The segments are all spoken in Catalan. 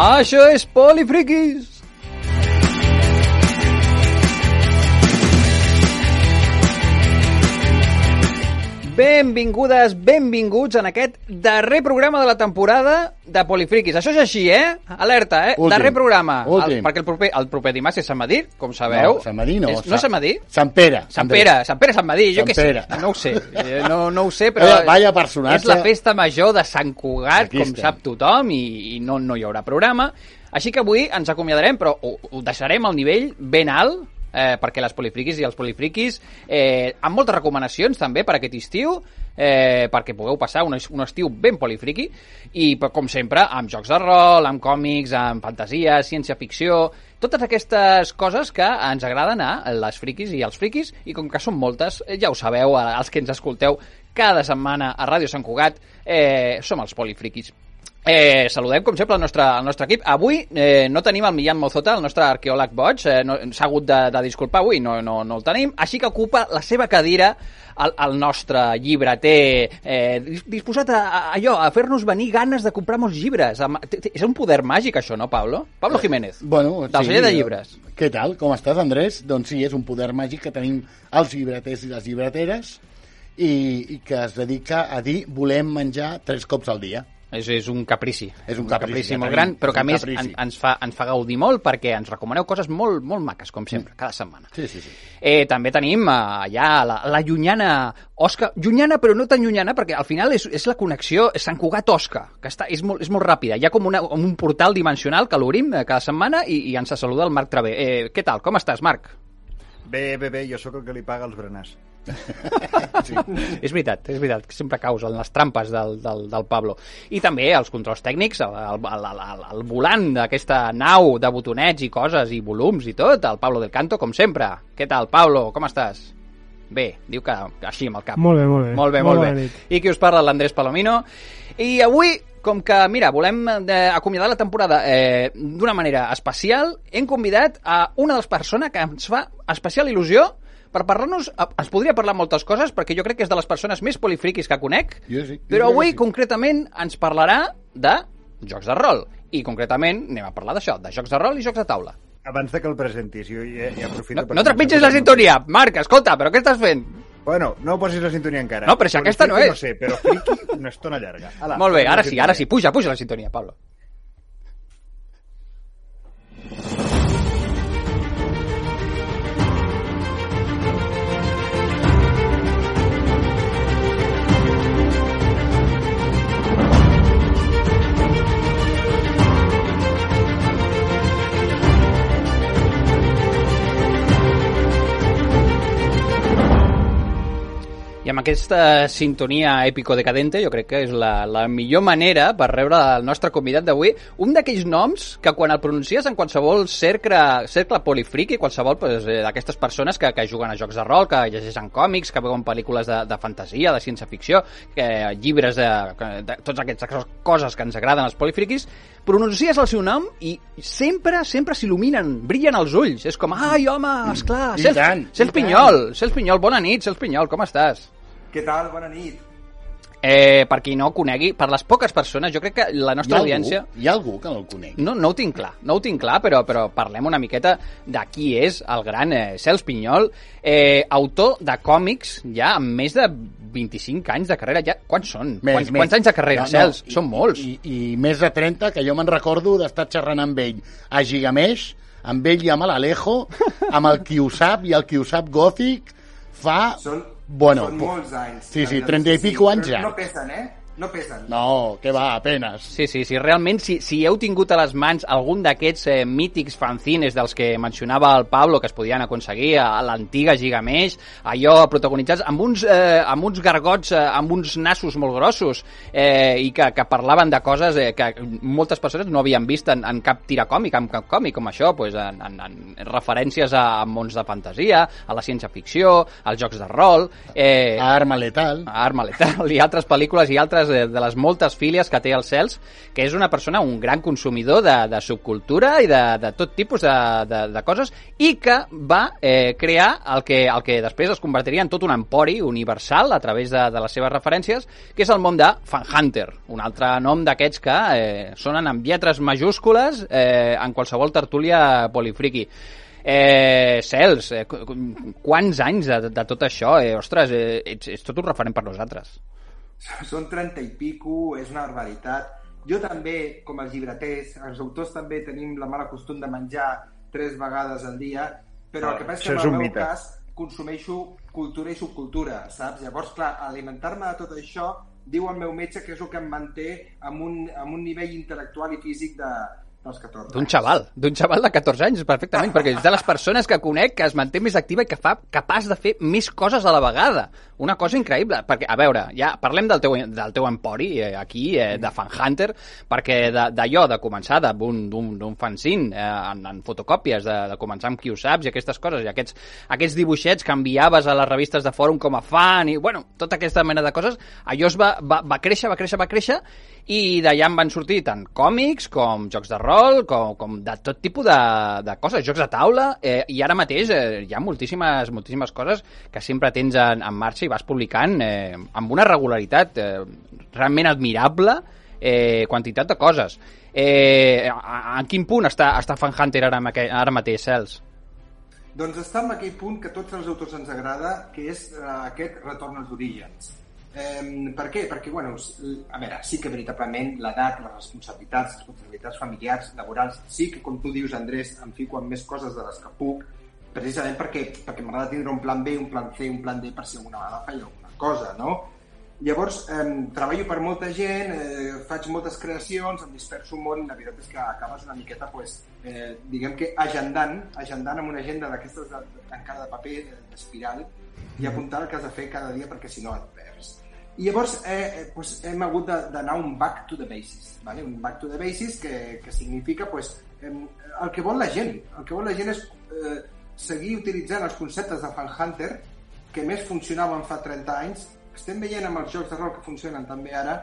Això és Benvingudes, benvinguts en aquest darrer programa de la temporada de Polifriquis. Això és així, eh? Alerta, eh? Últim. Darrer programa. Últim. El, perquè el proper, el proper dimarts és Sant Madí, com sabeu. No, Sant Madí no. És, no és Sant Madí? Sant Pere. Sant Pere, Sant Pere, Sant Madí, jo què sé. No ho sé, Eh, no, no ho sé, però... Vaya- vaya personatge. És la festa major de Sant Cugat, Aquí com estem. sap tothom, i, i no, no hi haurà programa. Així que avui ens acomiadarem, però ho, ho deixarem al nivell ben alt, eh, perquè les polifriquis i els polifriquis, eh, amb moltes recomanacions també per aquest estiu, eh, perquè pugueu passar un, un estiu ben polifriqui, i com sempre, amb jocs de rol, amb còmics, amb fantasia, ciència-ficció, totes aquestes coses que ens agraden a les friquis i als friquis, i com que són moltes, eh, ja ho sabeu, els que ens escolteu cada setmana a Ràdio Sant Cugat, eh, som els polifriquis. Eh, saludem, com sempre, el nostre, el nostre equip. Avui eh, no tenim el Millán Mozota, el nostre arqueòleg boig, eh, no, s'ha hagut de, de disculpar avui, no, no, no el tenim, així que ocupa la seva cadira el, el nostre llibreter, eh, dis- disposat a, a, allò, a fer-nos venir ganes de comprar molts llibres. És un poder màgic, això, no, Pablo? Pablo Jiménez, Bueno, del celler de llibres. Què tal? Com estàs, Andrés? Doncs sí, és un poder màgic que tenim els llibreters i les llibreteres i, i que es dedica a dir volem menjar tres cops al dia. És, és un caprici. És un caprici, ja molt gran, però que a més caprici. en, ens, fa, ens fa gaudir molt perquè ens recomaneu coses molt, molt maques, com sempre, cada setmana. Sí, sí, sí. Eh, també tenim eh, allà la, la llunyana Osca, llunyana però no tan llunyana perquè al final és, és la connexió Sant Cugat-Osca, que està, és, molt, és molt ràpida. Hi ha com, una, com un portal dimensional que l'obrim eh, cada setmana i, i ens saluda el Marc Travé. Eh, què tal? Com estàs, Marc? Bé, bé, bé, jo sóc el que li paga els berenars. sí. És veritat, és veritat, que sempre caus en les trampes del, del, del Pablo. I també els controls tècnics, el, el, el, el, el volant d'aquesta nau de botonets i coses i volums i tot, el Pablo del Canto, com sempre. Què tal, Pablo? Com estàs? Bé, diu que així amb el cap. Molt bé, molt bé. Molt bé, Molt molt, bé. nit. I qui us parla, l'Andrés Palomino. I avui, com que, mira, volem eh, acomiadar la temporada eh, d'una manera especial, hem convidat a una de les persones que ens fa especial il·lusió per parlar-nos, eh, ens podria parlar moltes coses, perquè jo crec que és de les persones més polifriquis que conec, Jo sí, jo però avui, sí. concretament, ens parlarà de jocs de rol. I, concretament, anem a parlar d'això, de jocs de rol i jocs de taula. Abans de que el presentis, jo ja, ja aprofito... No, no trepitgis la sintonia, Marc, escolta, però què estàs fent? Bueno, no posis la sintonia encara. No, però si aquesta no és. No sé, però friki una estona llarga. Ala, Molt bé, ara sí, ara sí, puja, puja la sintonia, Pablo. I amb aquesta sintonia èpico-decadente jo crec que és la, la millor manera per rebre el nostre convidat d'avui. Un d'aquells noms que quan el pronuncies en qualsevol cercle, cercle polifriqui, qualsevol pues, eh, d'aquestes persones que, que juguen a jocs de rol, que llegeixen còmics, que veuen pel·lícules de, de fantasia, de ciència-ficció, que, llibres de, de, de totes aquestes coses que ens agraden als polifriquis, pronuncies el seu nom i sempre, sempre s'il·luminen, brillen els ulls. És com, ai, home, esclar, I Cels, Cels. Pinyol, Cels Pinyol, bona nit, Cels Pinyol, com estàs? Què tal? Bona nit. Eh, per qui no ho conegui, per les poques persones, jo crec que la Hi nostra algú, audiència... hi ha algú que no el conec. No, no ho tinc clar, no ho tinc clar, però, però parlem una miqueta de qui és el gran eh, Cels Pinyol, eh, autor de còmics ja amb més de 25 anys de carrera. Ja, quants són? quants, quants anys de carrera, Cels? i- són molts. I, I més de 30, que jo me'n recordo d'estar xerrant amb ell a Gigamesh, amb ell i amb l'Alejo, amb el qui ho sap i el qui ho sap Gothic, fa... Són, Bueno, són po- molts anys. sí, sí, Doncs 30 i pico anys però. No pesen, eh? No pesen. No, que va, apenes. Sí, sí, sí, realment, si, si heu tingut a les mans algun d'aquests eh, mítics fanzines dels que mencionava el Pablo, que es podien aconseguir a, a l'antiga Gigameix, allò protagonitzats amb uns, eh, amb uns gargots, eh, amb uns nassos molt grossos, eh, i que, que parlaven de coses eh, que moltes persones no havien vist en, en cap tiracòmic, en cap còmic com això, pues, en, en, en referències a, a mons de fantasia, a la ciència-ficció, als jocs de rol, eh, A Arma Letal. a Arma Letal i altres pel·lícules i altres de, de les moltes fílies que té el Cels, que és una persona, un gran consumidor de, de subcultura i de, de tot tipus de, de, de coses, i que va eh, crear el que, el que després es convertiria en tot un empori universal a través de, de les seves referències, que és el món de Fan Hunter, un altre nom d'aquests que eh, sonen amb lletres majúscules eh, en qualsevol tertúlia polifriqui. Eh, Cels, eh, qu- qu- quants anys de, de tot això? Eh, ostres, eh, ets, ets tot un referent per nosaltres. Són 30 i pico, és una barbaritat. Jo també, com els llibreters, els autors també tenim la mala costum de menjar tres vegades al dia, però Ah, el que passa és que en el meu mite. cas consumeixo cultura i subcultura, saps? Llavors, clar, alimentar-me de tot això diu el meu metge que és el que em manté amb un, amb un nivell intel·lectual i físic de, dels 14 D'un xaval, d'un xaval de 14 anys, perfectament, perquè és de les persones que conec que es manté més activa i que fa capaç de fer més coses a la vegada. Una cosa increïble, perquè, a veure, ja parlem del teu, del teu empori eh, aquí, eh, de Fan Hunter, perquè d'allò, de, de començar d'un fanzine eh, en, en fotocòpies, de, de començar amb qui ho saps i aquestes coses, i aquests, aquests dibuixets que enviaves a les revistes de fòrum com a fan, i, bueno, tota aquesta mena de coses, allò es va, va, va créixer, va créixer, va créixer, i d'allà en van sortir tant còmics com jocs de rol, com, com de tot tipus de, de coses, jocs de taula, eh, i ara mateix eh, hi ha moltíssimes, moltíssimes coses que sempre tens en, en marxa i vas publicant eh, amb una regularitat eh, realment admirable, eh, quantitat de coses. Eh, en quin punt està, està Fan Hunter ara, ara mateix, Cels? Doncs està en aquell punt que tots els autors ens agrada, que és eh, aquest retorn als orígens. Eh, per què? Perquè, bueno, a veure, sí que veritablement l'edat, les responsabilitats, les responsabilitats familiars, laborals, sí que, com tu dius, Andrés, em fico en més coses de les que puc, precisament perquè, perquè m'agrada tindre un plan B, un plan C, un plan D per si alguna vegada faig alguna cosa, no? Llavors, eh, treballo per molta gent, eh, faig moltes creacions, em disperso molt i la veritat és que acabes una miqueta, pues, eh, diguem que agendant, agendant amb una agenda d'aquestes de, encara de paper, d'espiral, i apuntar el que has de fer cada dia perquè si no et perds. I llavors eh, eh, pues, hem hagut d'anar un back to the basis, ¿vale? un back to the basis que, que significa pues, eh, el que vol la gent. El que vol la gent és eh, seguir utilitzant els conceptes de Fan Hunter que més funcionaven fa 30 anys, estem veient amb els jocs de rol que funcionen també ara,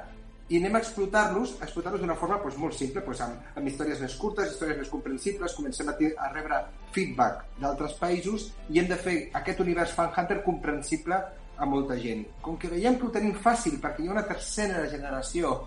i anem a explotar-los, explotar-los d'una forma doncs, molt simple, doncs, amb, amb històries més curtes, històries més comprensibles, comencem a, a rebre feedback d'altres països i hem de fer aquest univers Fan Hunter comprensible a molta gent. Com que veiem que ho tenim fàcil perquè hi ha una tercera generació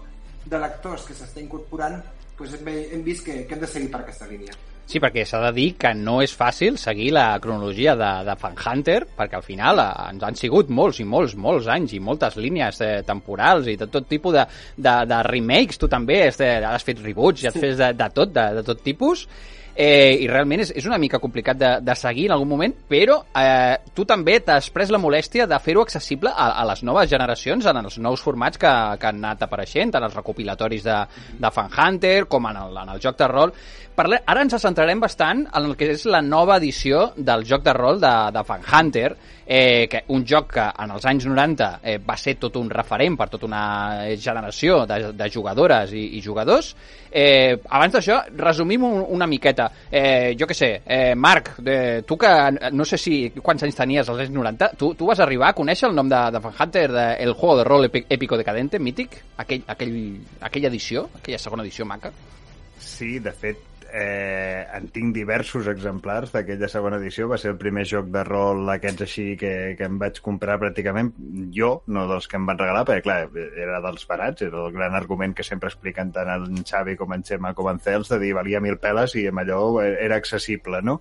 de lectors que s'està incorporant, doncs hem, hem vist que, que hem de seguir per aquesta línia. Sí, perquè s'ha de dir que no és fàcil seguir la cronologia de, de Fan Hunter, perquè al final eh, ens han sigut molts i molts, molts anys i moltes línies eh, temporals i de tot tipus de, de, de remakes. Tu també has, de, has fet reboots i has fet de, de tot, de, de tot tipus. Eh, I realment és, és una mica complicat de, de seguir en algun moment, però eh, tu també t'has pres la molèstia de fer-ho accessible a, a les noves generacions, en els nous formats que, que han anat apareixent, en els recopilatoris de, de Fan Hunter, com en el, en el joc de rol. Parle, ara ens centrarem bastant en el que és la nova edició del joc de rol de, de Fan Hunter, eh, que un joc que en els anys 90 eh, va ser tot un referent per tota una generació de, de jugadores i, i jugadors. Eh, abans d'això, resumim un, una miqueta. Eh, jo que sé, eh, Marc, de, tu que no sé si quants anys tenies als anys 90, tu, tu vas arribar a conèixer el nom de, de Fan Hunter, de El juego de rol épico decadente, mític, aquell, aquell, aquella edició, aquella segona edició maca? Sí, de fet, eh, en tinc diversos exemplars d'aquella segona edició. Va ser el primer joc de rol d'aquests així que, que em vaig comprar pràcticament jo, no dels que em van regalar, perquè clar, era dels barats, era el gran argument que sempre expliquen tant en Xavi com en Xema com en Cels, de dir valia mil peles i amb allò era accessible, no?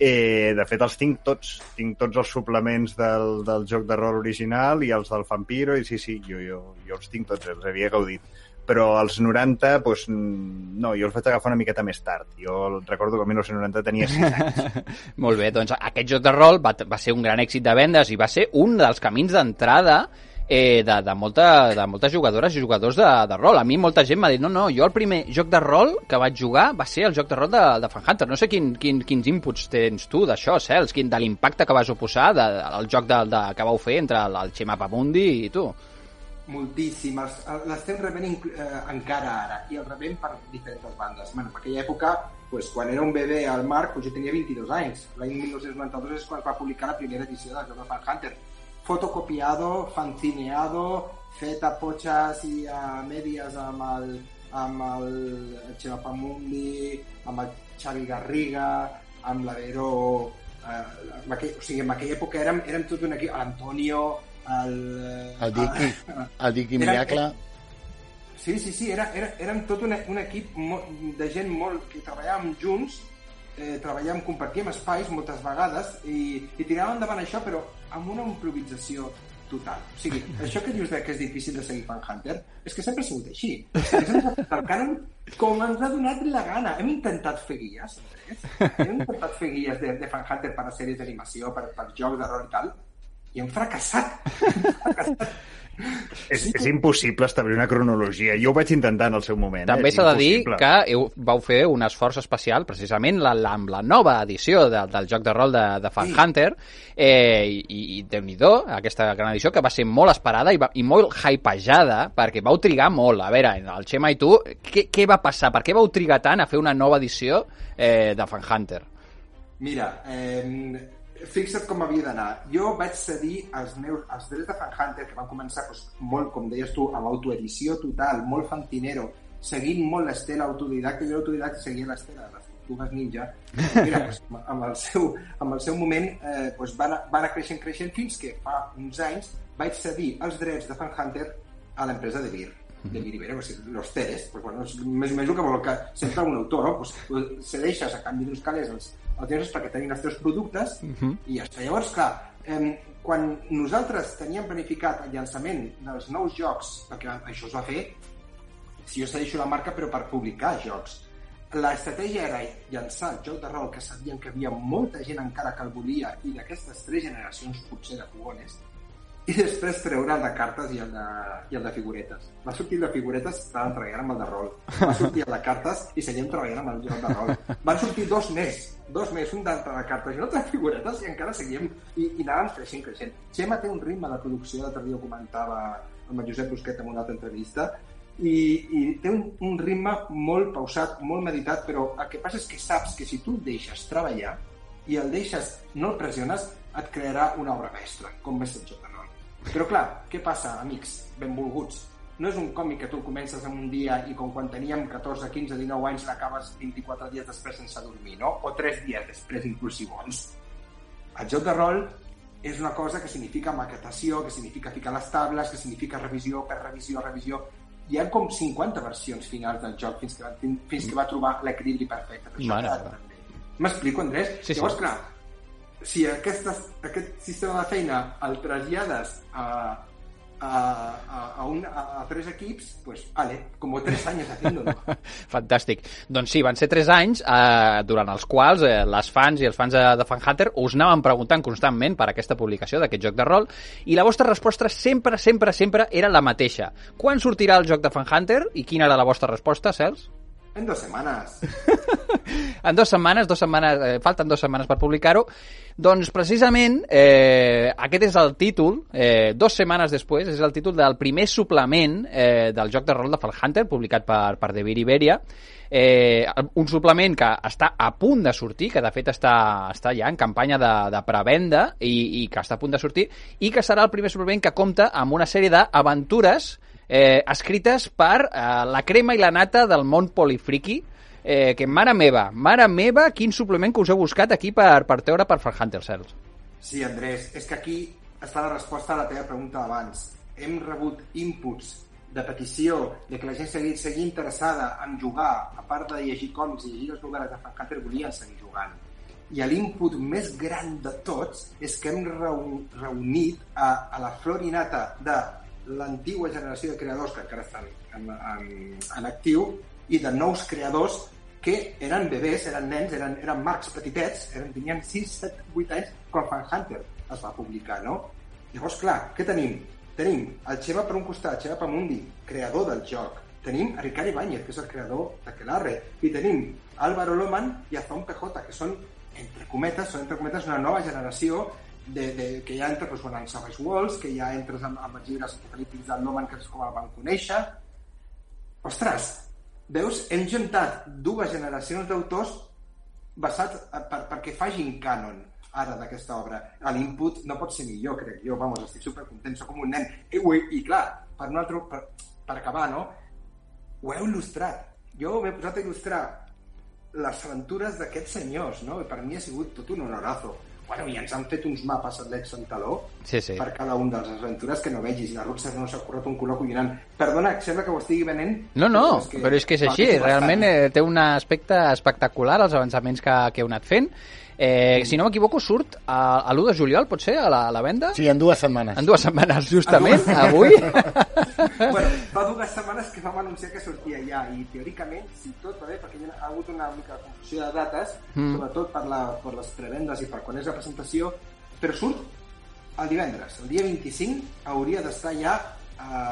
Eh, de fet, els tinc tots. Tinc tots els suplements del, del joc de rol original i els del Vampiro, i sí, sí, jo, jo, jo els tinc tots, els havia gaudit però als 90, doncs, no, jo els vaig agafar una miqueta més tard. Jo recordo que el 1990 tenia 6 anys. Molt bé, doncs aquest joc de rol va, va ser un gran èxit de vendes i va ser un dels camins d'entrada eh, de, de, molta, de moltes jugadores i jugadors de, de rol. A mi molta gent m'ha dit, no, no, jo el primer joc de rol que vaig jugar va ser el joc de rol de, de Fan Hunter. No sé quin, quin, quins inputs tens tu d'això, Cels, quin, de l'impacte que vas oposar de, del joc de, de, que vau fer entre el, el Xema Pamundi i tu. Moltíssim. El- L'estem rebent eh, encara ara i el rebem per diferents bandes. Bueno, en aquella època, pues, quan era un bebè al Marc, pues, jo tenia 22 anys. L'any 1992 és quan es va publicar la primera edició del joc de Fan Hunter. Fotocopiado, fanzineado, fet a potxes i a mèdies amb el, amb el Xema Pamundi, amb el Xavi Garriga, amb l'Avero... Eh, aquell, o sigui, en aquella època érem, érem tot un equip, l'Antonio, el... El Diqui, el, Diqui Miracle. Sí, sí, sí, era, era, érem tot un, un equip de gent molt que treballàvem junts, eh, treballàvem, compartíem espais moltes vegades i, i tiràvem endavant això, però amb una improvisació total. O sigui, això que dius de que és difícil de seguir Fan Hunter, és que sempre ha sigut així. El cànon com ens ha donat la gana. Hem intentat fer guies, Andrés. Hem intentat fer guies de, de Fan Hunter per a sèries d'animació, per, per jocs de rol i tal, i hem fracassat. Hem fracassat. És, és impossible establir una cronologia. Jo ho vaig intentar en el seu moment. També eh? S'ha de dir que heu, vau fer un esforç especial precisament la, la, amb la nova edició de, del joc de rol de, de Fan Sí. Hunter eh, i, i déu nhi aquesta gran edició que va ser molt esperada i, va, i molt hypejada perquè vau trigar molt. A veure, el Xema i tu, què, què va passar? Per què vau trigar tant a fer una nova edició eh, de Fan Hunter? Mira, eh, fixa't com havia d'anar. Jo vaig cedir els meus els drets de Fan Hunter, que van començar doncs, molt, com deies tu, amb autoedició total, molt fantinero, seguint molt l'estela autodidacta. Jo l'autodidacta seguia l'estela de les tortugues ninja. Mira, doncs, amb, el seu, amb el seu moment eh, doncs, va, anar, va anar creixent, creixent, fins que fa uns anys vaig cedir els drets de Fan Hunter a l'empresa de Vir de Viribera, o sigui, los CERES, pues, bueno, és més o menys el que vol que sempre un autor, no? Pues, pues, cedeixes a canvi d'uns calés els, els diners perquè tenim els teus productes Uh -huh. i ja està. Llavors, clar, eh, quan nosaltres teníem planificat el llançament dels nous jocs, perquè això es va fer si jo cedeixo la marca però per publicar jocs, l'estratègia era llançar el joc de rol que sabien que havia molta gent encara que el volia i d'aquestes tres generacions potser de fogones i després treure el de cartes i el de, i el de figuretes. Va sortir el de figuretes, estàvem treballant amb el de rol. Va sortir el de cartes i seguíem treballant amb el de rol. Van sortir dos més, dos més, un d'altre de cartes i un altre de figuretes i encara seguíem i, i anàvem creixent, creixent. Xema té un ritme de producció, l'altre dia ho comentava amb el Josep Busquet en una altra entrevista, i, i té un, un ritme molt pausat, molt meditat, però el que passa és que saps que si tu el deixes treballar i el deixes, no el pressiones, et crearà una obra mestra, com és el joc de rol. Però clar, què passa, amics benvolguts? No és un còmic que tu comences en un dia i com quan teníem 14, 15, 19 anys l'acabes 24 dies després sense dormir, no? O 3 dies després, inclús si vols. El joc de rol és una cosa que significa maquetació, que significa ficar les tables, que significa revisió per revisió, revisió. Hi ha com 50 versions finals del joc fins que va, fins que va trobar l'equilibri perfecte. M'explico, Andrés? Sí, sí. Llavors, clar, si aquesta, aquest sistema de feina el trasllades a, a, a, a, un, a, a tres equips, pues, vale, como tres años haciéndolo. Fantàstic. Doncs sí, van ser 3 anys eh, durant els quals eh, les fans i els fans de, de Fan Hunter us anaven preguntant constantment per aquesta publicació d'aquest joc de rol i la vostra resposta sempre, sempre, sempre era la mateixa. Quan sortirà el joc de Fan Hunter i quina era la vostra resposta, Cels? En dos semanas. En dues setmanes, dues setmanes eh, falten dues setmanes per publicar-ho. Doncs precisament eh, aquest és el títol, eh, dues setmanes després, és el títol del primer suplement eh, del joc de rol de Fall Hunter, publicat per, per Devir Iberia. Eh, un suplement que està a punt de sortir, que de fet està, està ja en campanya de, de prevenda i, i que està a punt de sortir, i que serà el primer suplement que compta amb una sèrie d'aventures eh, escrites per eh, la crema i la nata del món polifriqui, eh, que mare meva, mare meva, quin suplement que us heu buscat aquí per, per treure per Far Hunter Cells. Sí, Andrés, és que aquí està la resposta a la teva pregunta d'abans. Hem rebut inputs de petició de que la gent segui, segui interessada en jugar, a part de llegir còmics i llegir les novel·les de Fan Hunter, volien seguir jugant. I l'input més gran de tots és que hem reun, reunit a, a la florinata de l'antigua generació de creadors que encara estan en, en, en actiu i de nous creadors que eren bebès, eren nens, eren, eren marcs petitets, eren, tenien 6, 7, 8 anys quan Fan Hunter es va publicar, no? Llavors, clar, què tenim? Tenim el Xeva per un costat, Xeva Pamundi, creador del joc. Tenim a Ricard Ibáñez, que és el creador d'Aquelarre. I tenim Álvaro Loman i a Zon PJ, que són, entre cometes, són entre cometes una nova generació de, de, que ja entra doncs, bueno, en Savage Worlds, que ja entres amb, amb els llibres apocalíptics del Loman, que és com el van conèixer. Ostres, veus, hem juntat dues generacions d'autors basats a- per, perquè fagin cànon ara d'aquesta obra. L'input no pot ser millor, crec jo. Vamos, estic supercontent, soc com un nen. I, ui, i clar, per, un altre, per, per acabar, no? Ho heu il·lustrat. Jo m'he posat a il·lustrar les aventures d'aquests senyors, no? I per mi ha sigut tot un honorazo. Bueno, i ens han fet uns mapes a l'Ex Taló Sí, sí. per cada un dels aventures que no vegis. I la Roxas no s'ha currat un color collonant. Perdona, que sembla que ho estigui venent. No, no, però és que és així. Realment eh, té un aspecte espectacular els avançaments que, que heu anat fent. Eh, si no m'equivoco, surt a, a l'1 de juliol, pot ser, a la, a la venda? Sí, en dues setmanes. En dues setmanes, justament, avui. bueno, fa dues setmanes que vam anunciar que sortia ja i teòricament, si tot va bé, perquè hi ha hagut una mica de confusió de dates, mm. sobretot per, la, per les prevendes i per quan és la presentació, però surt el divendres, el dia 25 hauria d'estar ja a,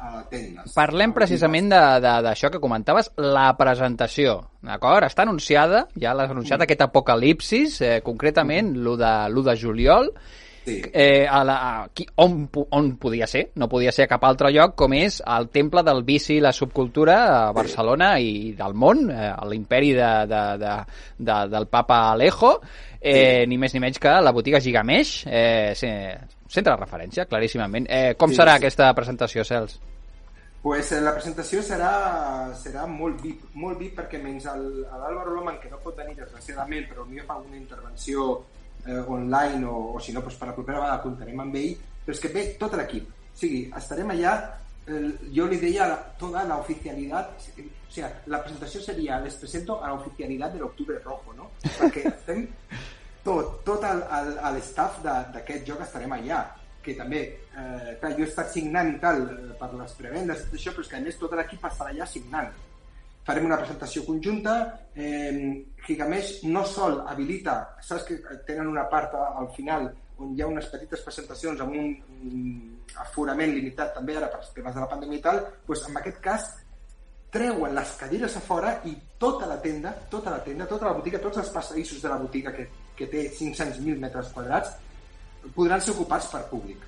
a tendes. Parlem precisament d'això que comentaves, la presentació, d'acord? Està anunciada, ja l'has anunciat, mm. aquest apocalipsis, eh, concretament l'1 de, l'1 de juliol, Sí. eh, a la, a, qui, on, on podia ser? No podia ser a cap altre lloc com és el temple del vici i la subcultura a Barcelona i del món, eh, l'imperi de, de, de, de, del papa Alejo, eh, ni més ni menys que la botiga Gigamesh, eh, sí, centre de referència, claríssimament. Eh, com Sí, serà sí. aquesta presentació, Cels? Pues eh, la presentació serà, serà molt VIP, molt VIP perquè menys l'Àlvaro Loman, que no pot venir desgraciadament, però potser fa una intervenció eh, online o, o si no, doncs per la propera vegada comptarem amb ell, però és que ve tot l'equip. O sigui, estarem allà, eh, jo li deia la, tota la oficialitat, o sigui, la presentació seria, les presento a la oficialitat de l'Octubre Rojo, no? Perquè estem tot, tot de- d'aquest joc estarem allà que també, eh, clar, jo he estat signant i tal eh, per les prevendes i això, però és que a més tot l'equip estarà allà signant. Farem una presentació conjunta, eh, Gigamesh no sol habilita, saps que tenen una part a- al final on hi ha unes petites presentacions amb un, un aforament limitat també ara per temes de la pandèmia i tal, doncs en aquest cas treuen les cadires a fora i tota la tenda, tota la tenda, tota la botiga, tots els passadissos de la botiga que, que té 500.000 metres quadrats podran ser ocupats per públic.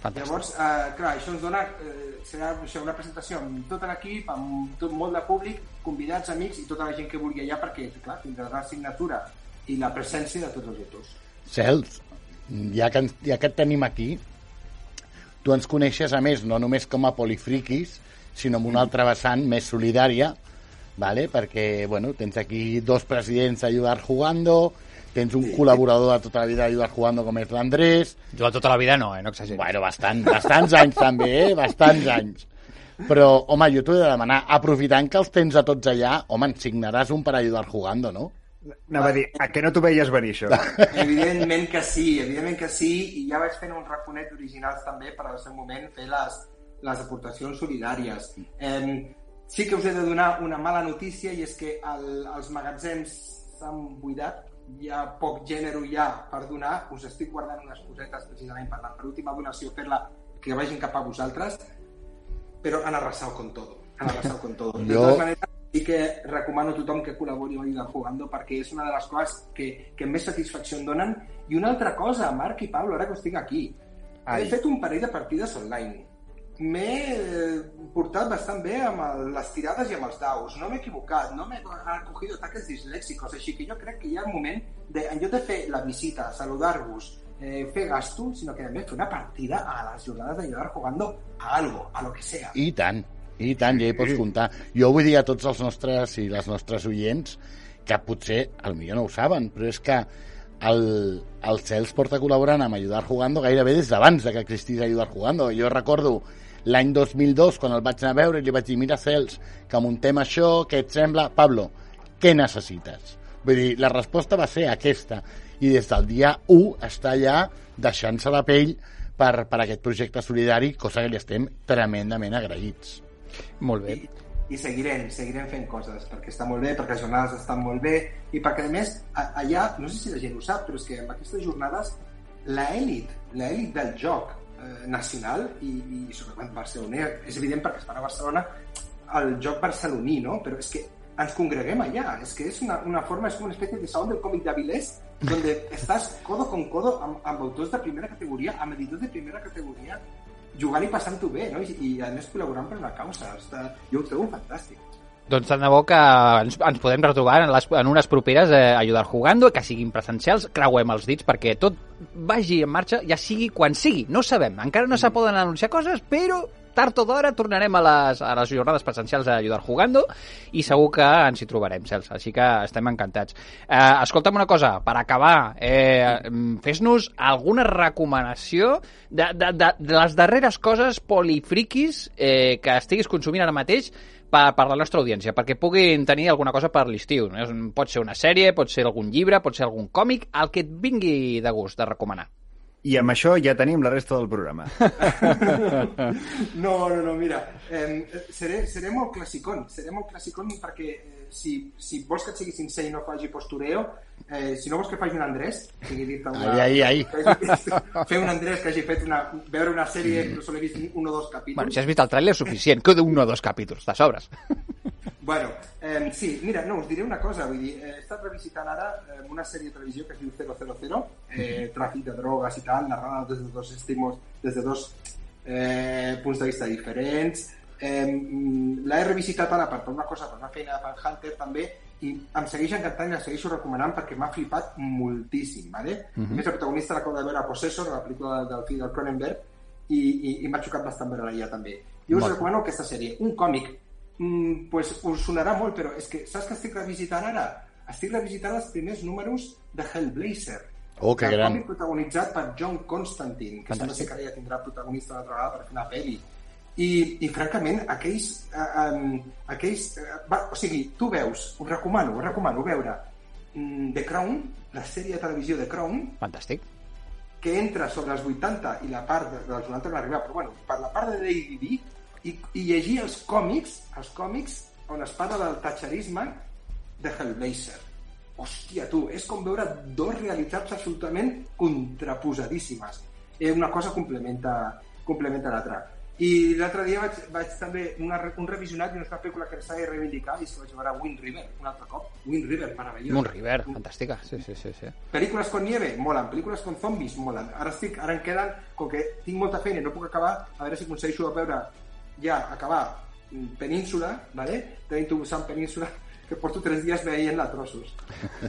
Fantàstic. Llavors, eh, clar, això ens dona... Eh, serà això, una presentació amb tot l'equip, amb tot molt de públic, convidats, amics i tota la gent que vulgui allà perquè, clar, tindrà la signatura i la presència de tots els autors. Cels, ja que, ja que et tenim aquí, tu ens coneixes, a més, no només com a polifriquis, sinó amb una altra vessant més solidària, ¿vale? perquè bueno, tens aquí dos presidents d'Ayudar Jugando, tens un col·laborador de tota la vida d'Ayudar Jugando com és l'Andrés, Jo tota la vida no, eh? no exageris. bueno, bastant, bastants anys també, eh? bastants anys. Però, home, jo t'ho he de demanar, aprofitant que els tens a tots allà, home, ens signaràs un per Ayudar Jugando, no? Anava a dir, a què no t'ho veies venir, això? Evidentment que sí, evidentment que sí, i ja vaig fent uns raconets originals també per al seu moment fer les, les aportacions solidàries. Eh, sí que us he de donar una mala notícia i és que el, els magatzems s'han buidat, hi ha poc gènere ja per donar, us estic guardant unes cosetes precisament per la per última donació, fer-la que vagin cap a vosaltres, però han arrasado con todo, han arrasado con todo. De totes maneres, sí que recomano a tothom que col·labori amb Ayuda Jugando perquè és una de les coses que, que més satisfacció em donen. I una altra cosa, Marc i Pablo, ara que estic aquí, Ai. he fet un parell de partides online. M'he portat bastant bé amb el, les tirades i amb els daus. No m'he equivocat, no m'he cogido ataques dislèxicos, així que jo crec que hi ha un moment de, en lloc de fer la visita, saludar-vos, eh, fer gasto, sinó que a més fer una partida a les jornades d'ayudar jugando a algo, a lo que sea. I tant, i tant, ja hi pots comptar. Jo vull dir a tots els nostres i les nostres oients que potser, al millor no ho saben, però és que el, el Cels porta col·laborant amb Ayudar Jugando gairebé des d'abans de que existís Ayudar Jugando. Jo recordo l'any 2002, quan el vaig anar a veure, li vaig dir, mira, Cels, que muntem això, què et sembla? Pablo, què necessites? Vull dir, la resposta va ser aquesta. I des del dia 1 està allà deixant-se la pell per, per aquest projecte solidari, cosa que li estem tremendament agraïts. Molt bé. I, i seguirem, seguirem fent coses perquè està molt bé, perquè les jornades estan molt bé i perquè a més a- allà, no sé si la gent ho sap però és que en aquestes jornades l'elit, l'elit del joc eh, nacional i, i sobretot Barcelona, és evident perquè estan a Barcelona el joc barceloní, no? però és que ens congreguem allà, és que és una, una forma, és com una espècie de salón del còmic d'Avilés donde estàs codo con codo amb, amb autors de primera categoria, amb editors de primera categoria jugant i passant-ho bé, no? I, i a més col·laborant per una causa. Està... Jo ho trobo fantàstic. Doncs tant de bo que ens, ens podem retrobar en, les, en unes properes eh, Ayudar Jugando, que siguin presencials, creuem els dits perquè tot vagi en marxa, ja sigui quan sigui, no sabem. Encara no se poden anunciar coses, però tard o d'hora tornarem a les, a les jornades presencials a Ayudar Jugando i segur que ens hi trobarem, Cels. Així que estem encantats. Eh, escolta'm una cosa, per acabar, eh, fes-nos alguna recomanació de, de, de, de les darreres coses polifriquis eh, que estiguis consumint ara mateix per, per la nostra audiència, perquè puguin tenir alguna cosa per l'estiu. No? Pot ser una sèrie, pot ser algun llibre, pot ser algun còmic, el que et vingui de gust de recomanar. I amb això ja tenim la resta del programa. No, no, no, mira, eh, seré, seré molt classicón, seré molt classicón perquè eh, si, si vols que et sigui sincer i no faci postureo, eh, si no vols que faci un Andrés, o sigui, dir Ai, ai, ai. fer un Andrés que hagi fet una, veure una sèrie, no sol he vist un o dos capítols. Bueno, si has vist el tràiler, suficient, que d'un o dos capítols, de sobres. Bueno, eh, sí, mira, no, us diré una cosa, vull dir, eh, he estat revisitant ara eh, una sèrie de televisió que es diu 000, eh, tràfic de drogues i tal, narrada des de dos estímuls, des de dos eh, punts de vista diferents. Eh, mm, L'he revisitat ara per una cosa, per una feina de Fan Hunter també, i em segueix encantant i la segueixo recomanant perquè m'ha flipat moltíssim, ¿vale? Uh -huh. A més, el protagonista l'acabo de veure a Possessor, la pel·lícula del fill del Cronenberg, i, i, i m'ha xocat bastant veure-la ja també. Jo us recomano aquesta sèrie, un còmic mm, pues us sonarà molt, però és que saps que estic revisitant ara? Estic revisitant els primers números de Hellblazer. Oh, que el gran. còmic protagonitzat per John Constantine, que sembla ser que ara ja tindrà protagonista una altra vegada per fer una pel·li. I, i francament, aquells... Um, aquells uh, va, o sigui, tu veus, us recomano, us recomano veure mm, The Crown, la sèrie de televisió The Crown, Fantàstic. que entra sobre els 80 i la part de, dels 90 no arriba, però bueno, per la part de Lady Di i, i llegir els còmics, els còmics on es parla del tatxerisme de Hellblazer. Hòstia, tu, és com veure dos realitats absolutament contraposadíssimes. Eh, una cosa complementa, complementa l'altra. I l'altre dia vaig, vaig també una, un revisionat d'una altra pel·lícula que s'ha de reivindicar i és que vaig veure Wind River, un altre cop. Wind River, meravellós. Moon River, fantàstica. Sí, sí, sí. sí. Pel·lícules con nieve, molen. Pel·lícules con zombis, molen. Ara estic, ara em queden, com que tinc molta feina i no puc acabar, a veure si aconsegueixo veure ja acabar mm, Península, ¿vale? Tenim tu Sant Península, que porto tres dies veient-la a trossos.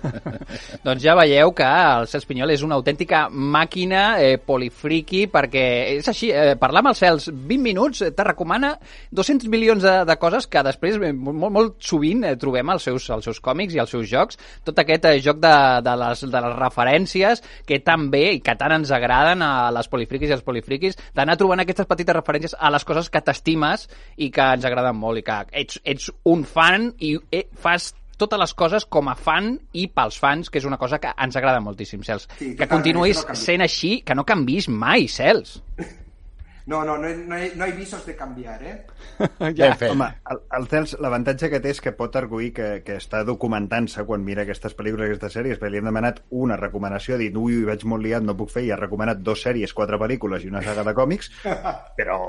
Doncs ja veieu que el Cels Pinyol és una autèntica màquina eh, polifriqui, perquè és així, eh, parlar amb el Cels 20 minuts eh, te recomana 200 milions de, de coses que després eh, molt, molt sovint eh, trobem als seus, als seus còmics i als seus jocs. Tot aquest eh, joc de, de, les, de les referències que tan bé i que tant ens agraden a les polifriquis i als polifriquis, d'anar trobant aquestes petites referències a les coses que t'estimes i que ens agraden molt i que ets, ets un fan i eh, fas totes les coses com a fan i pels fans, que és una cosa que ens agrada moltíssim, Cels. Sí, que continuïs que no sent així, que no canvis mai, Cels. No, no, no, no, he, no hay visos de canviar, eh? Ben fet. Home, el, el Cels, l'avantatge que té és que pot arguir que, que està documentant-se quan mira aquestes pel·lícules, aquestes sèries, perquè li hem demanat una recomanació, ha dit, ui, vaig molt liat, no puc fer, i ha recomanat dos sèries, quatre pel·lícules i una saga de còmics, però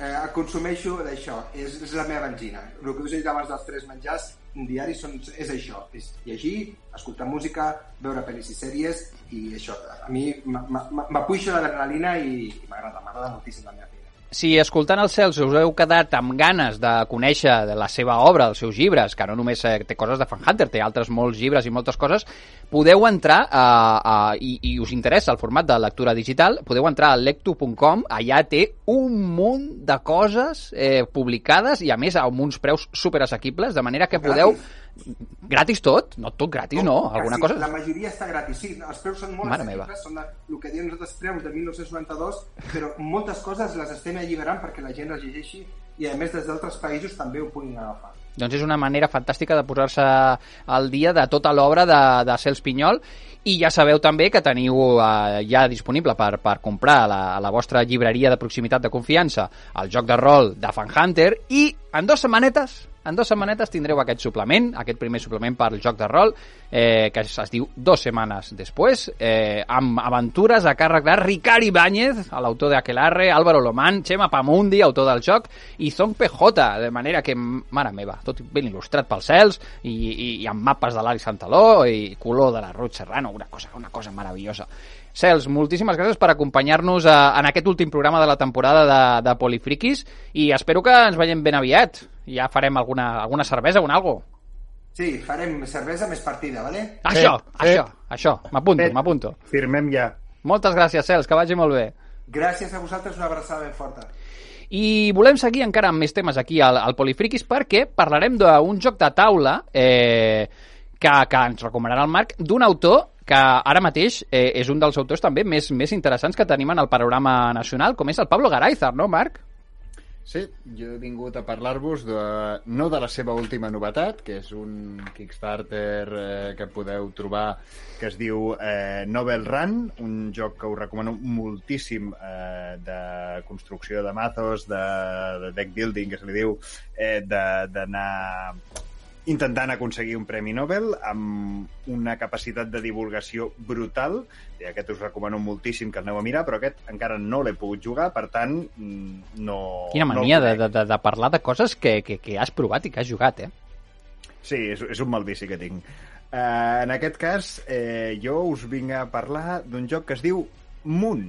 eh, consumeixo d'això, és, és la meva benzina. El que us he dit abans dels tres menjars diaris són, és això, és llegir, escoltar música, veure pel·lis i sèries, i això, a mi m- m- m- m'apuixo l'adrenalina i m'agrada, m'agrada moltíssim la meva feina. Si escoltant el Cels us heu quedat amb ganes de conèixer de la seva obra, els seus llibres, que no només eh, té coses de Fan Hunter, té altres molts llibres i moltes coses, podeu entrar a, a, i, i us interessa el format de lectura digital, podeu entrar a lectu.com, allà té un munt de coses eh, publicades i a més amb uns preus super assequibles, de manera que podeu... Gratis tot? No tot gratis, no. Alguna Quasi, cosa... La majoria està gratis, sí. Els preus són molt Mare meva. assequibles, són de, el que diem nosaltres preus de 1992, però moltes coses les estem alliberant perquè la gent les llegeixi i a més des d'altres països també ho puguin agafar. Doncs és una manera fantàstica de posar-se al dia de tota l'obra de, de Cels Pinyol i ja sabeu també que teniu eh, ja disponible per, per comprar a la, a la vostra llibreria de proximitat de confiança el joc de rol de Fan Hunter i en dues setmanetes en dues setmanetes tindreu aquest suplement, aquest primer suplement per al joc de rol, eh, que es, diu Dos setmanes després, eh, amb aventures a càrrec de Ricard Ibáñez, l'autor de Aquelarre, Álvaro Lomán, Chema Pamundi, autor del joc, i Zong PJ, de manera que, mare meva, tot ben il·lustrat pels cels, i, i, i amb mapes de l'Ari Santaló, i color de la Ruth Serrano, una cosa, una cosa meravellosa. Cels, moltíssimes gràcies per acompanyar-nos a- en aquest últim programa de la temporada de, de Polifriquis i espero que ens veiem ben aviat. Ja farem alguna, alguna cervesa o un algo. Sí, farem cervesa més partida, ¿vale? Això, Fet, això, això. M'apunto, Fet. m'apunto. firmem ja. Moltes gràcies, Cels, que vagi molt bé. Gràcies a vosaltres, una abraçada ben forta. I volem seguir encara amb més temes aquí al, al Polifriquis perquè parlarem d'un joc de taula eh, que, que ens recomanarà el Marc, d'un autor que ara mateix eh, és un dels autors també més, més interessants que tenim en el panorama nacional, com és el Pablo Garayzar, no, Marc? Sí, jo he vingut a parlar-vos de, no de la seva última novetat, que és un Kickstarter eh, que podeu trobar que es diu eh, Novel Run, un joc que us recomano moltíssim eh, de construcció de mazos, de, de deck building, que se li diu, eh, d'anar intentant aconseguir un Premi Nobel amb una capacitat de divulgació brutal. I aquest us recomano moltíssim que el aneu a mirar, però aquest encara no l'he pogut jugar, per tant, mm, no... Quina mania no de, de, de parlar de coses que, que, que has provat i que has jugat, eh? Sí, és, és un mal vici que tinc. Uh, en aquest cas, eh, jo us vinc a parlar d'un joc que es diu Moon.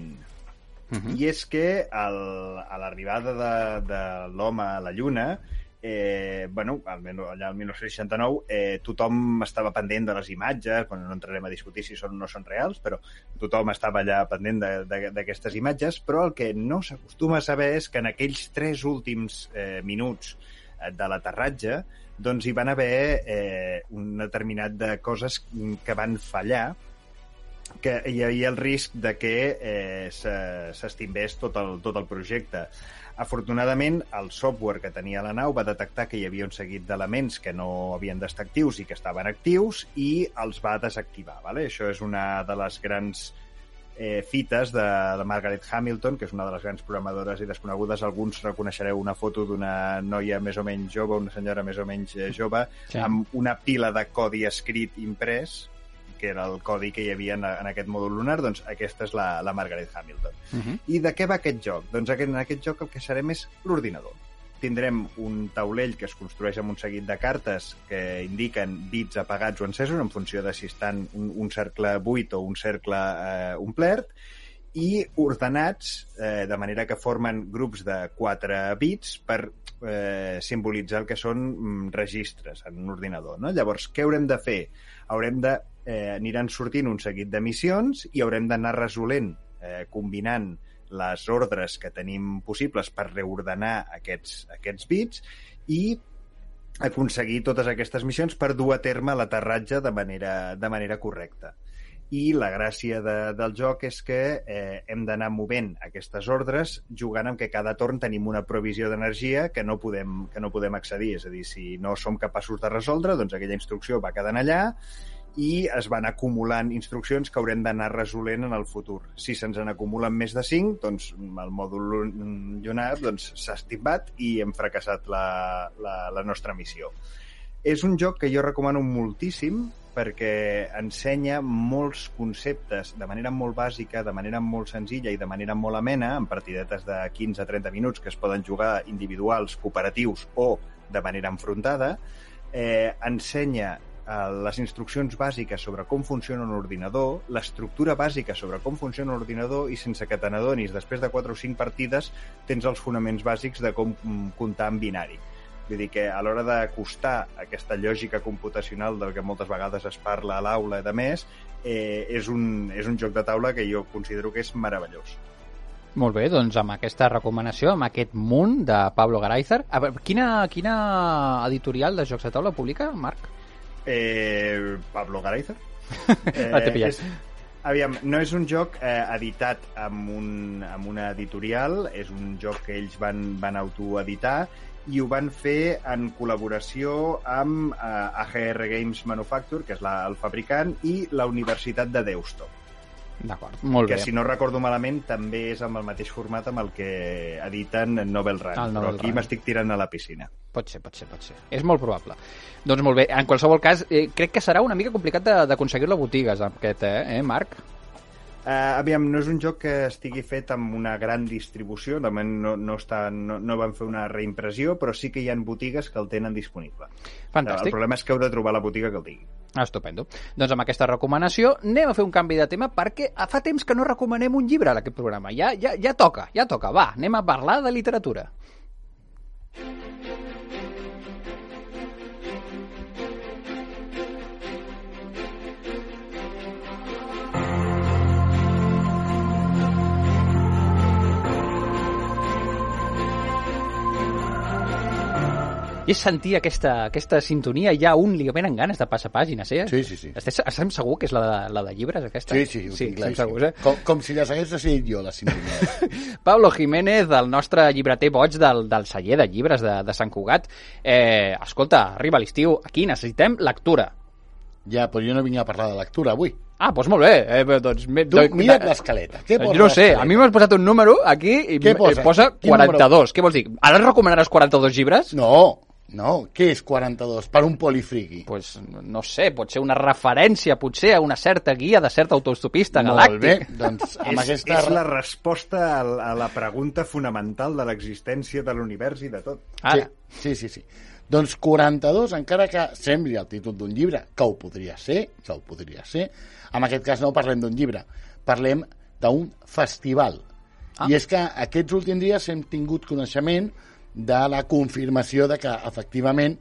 Uh -huh. I és que el, a l'arribada de, de l'home a la Lluna, eh, bueno, allà al 1969 eh, tothom estava pendent de les imatges, bueno, no entrarem a discutir si són o no són reals, però tothom estava allà pendent d'aquestes imatges, però el que no s'acostuma a saber és que en aquells tres últims eh, minuts eh, de l'aterratge doncs hi van haver eh, un determinat de coses que van fallar que hi havia el risc de que eh, s'estimbés tot, el, tot el projecte. Afortunadament, el software que tenia la nau va detectar que hi havia un seguit d'elements que no havien d'estar actius i que estaven actius i els va desactivar. Vale? Això és una de les grans eh, fites de, de Margaret Hamilton, que és una de les grans programadores i desconegudes. Alguns reconeixereu una foto d'una noia més o menys jove, una senyora més o menys eh, jove, sí. amb una pila de codi escrit imprès que era el codi que hi havia en, en aquest mòdul lunar, doncs aquesta és la, la Margaret Hamilton. Uh mhm. -huh. I de què va aquest joc? Doncs aquest, en aquest joc el que serem és l'ordinador. Tindrem un taulell que es construeix amb un seguit de cartes que indiquen bits apagats o encesos en funció de si estan un, un cercle buit o un cercle eh, omplert, i ordenats eh, de manera que formen grups de 4 bits per eh, simbolitzar el que són mm, registres en un ordinador. No? Llavors, què haurem de fer? Haurem de eh, aniran sortint un seguit de missions i haurem d'anar resolent, eh, combinant les ordres que tenim possibles per reordenar aquests, aquests bits i aconseguir totes aquestes missions per dur a terme l'aterratge de manera, de manera correcta. I la gràcia de, del joc és que eh, hem d'anar movent aquestes ordres jugant amb que cada torn tenim una provisió d'energia que, no podem, que no podem accedir. És a dir, si no som capaços de resoldre, doncs aquella instrucció va quedant allà i es van acumulant instruccions que haurem d'anar resolent en el futur. Si se'ns en acumulen més de 5, doncs el mòdul lunar doncs, s'ha doncs, estimbat i hem fracassat la, la, la nostra missió. És un joc que jo recomano moltíssim perquè ensenya molts conceptes de manera molt bàsica, de manera molt senzilla i de manera molt amena, en partidetes de 15 a 30 minuts que es poden jugar individuals, cooperatius o de manera enfrontada, eh, ensenya les instruccions bàsiques sobre com funciona un ordinador, l'estructura bàsica sobre com funciona un ordinador i sense que te n'adonis, després de 4 o 5 partides tens els fonaments bàsics de com mm, comptar en binari. Vull dir que a l'hora d'acostar aquesta lògica computacional del que moltes vegades es parla a l'aula i de més, eh, és, un, és un joc de taula que jo considero que és meravellós. Molt bé, doncs amb aquesta recomanació, amb aquest munt de Pablo veure, quina, quina editorial de jocs de taula publica, Marc? Eh, Pablo Garayza. Eh, ah, és, aviam, no és un joc eh, editat amb, un, amb una editorial, és un joc que ells van, van autoeditar i ho van fer en col·laboració amb eh, AGR Games Manufacture, que és la, el fabricant, i la Universitat de Deusto. D'acord, molt que, bé. Que, si no recordo malament, també és amb el mateix format amb el que editen Novel Run. El Novel però aquí m'estic tirant a la piscina. Pot ser, pot ser, pot ser. És molt probable. Doncs molt bé, en qualsevol cas, eh, crec que serà una mica complicat d'aconseguir-lo a botigues, aquest, eh, eh Marc? Uh, aviam, no és un joc que estigui fet amb una gran distribució, de moment no, no, està, no, no van fer una reimpressió, però sí que hi ha botigues que el tenen disponible. Fantàstic. El problema és que heu de trobar la botiga que el tingui. Estupendo. Doncs amb aquesta recomanació anem a fer un canvi de tema perquè fa temps que no recomanem un llibre a aquest programa. Ja, ja, ja toca, ja toca. Va, anem a parlar de literatura. I és sentir aquesta, aquesta sintonia, ja un li venen ganes de passar pàgines, eh? Sí, sí, sí. Estem, estem segur que és la de, la de llibres, aquesta? Sí, sí, ho sí tinc segurs, eh? com, com si les hagués decidit jo, la sintonia. Pablo Jiménez, el nostre llibreter boig del, del celler de llibres de, de Sant Cugat. Eh, escolta, arriba l'estiu, aquí necessitem lectura. ja, però jo no vinc a parlar de lectura avui. Ah, doncs molt bé. Eh, bé, doncs, me, Tu, mira't l'escaleta. Què posa Jo no sé, a mi m'has posat un número aquí i Què posa? eh, posa Quin 42. Què vols dir? Ara recomanaràs 42 llibres? No, no, què és 42? Per un polifriqui. pues, no sé, pot ser una referència, potser, a una certa guia de certa autostopista Molt bé, galàctic. doncs amb és, aquesta... és la resposta a, a la pregunta fonamental de l'existència de l'univers i de tot. Ara, Sí, sí, sí. Doncs 42, encara que sembli el títol d'un llibre, que ho podria ser, que ho podria ser, en aquest cas no parlem d'un llibre, parlem d'un festival. Ah. I és que aquests últims dies hem tingut coneixement de la confirmació de que efectivament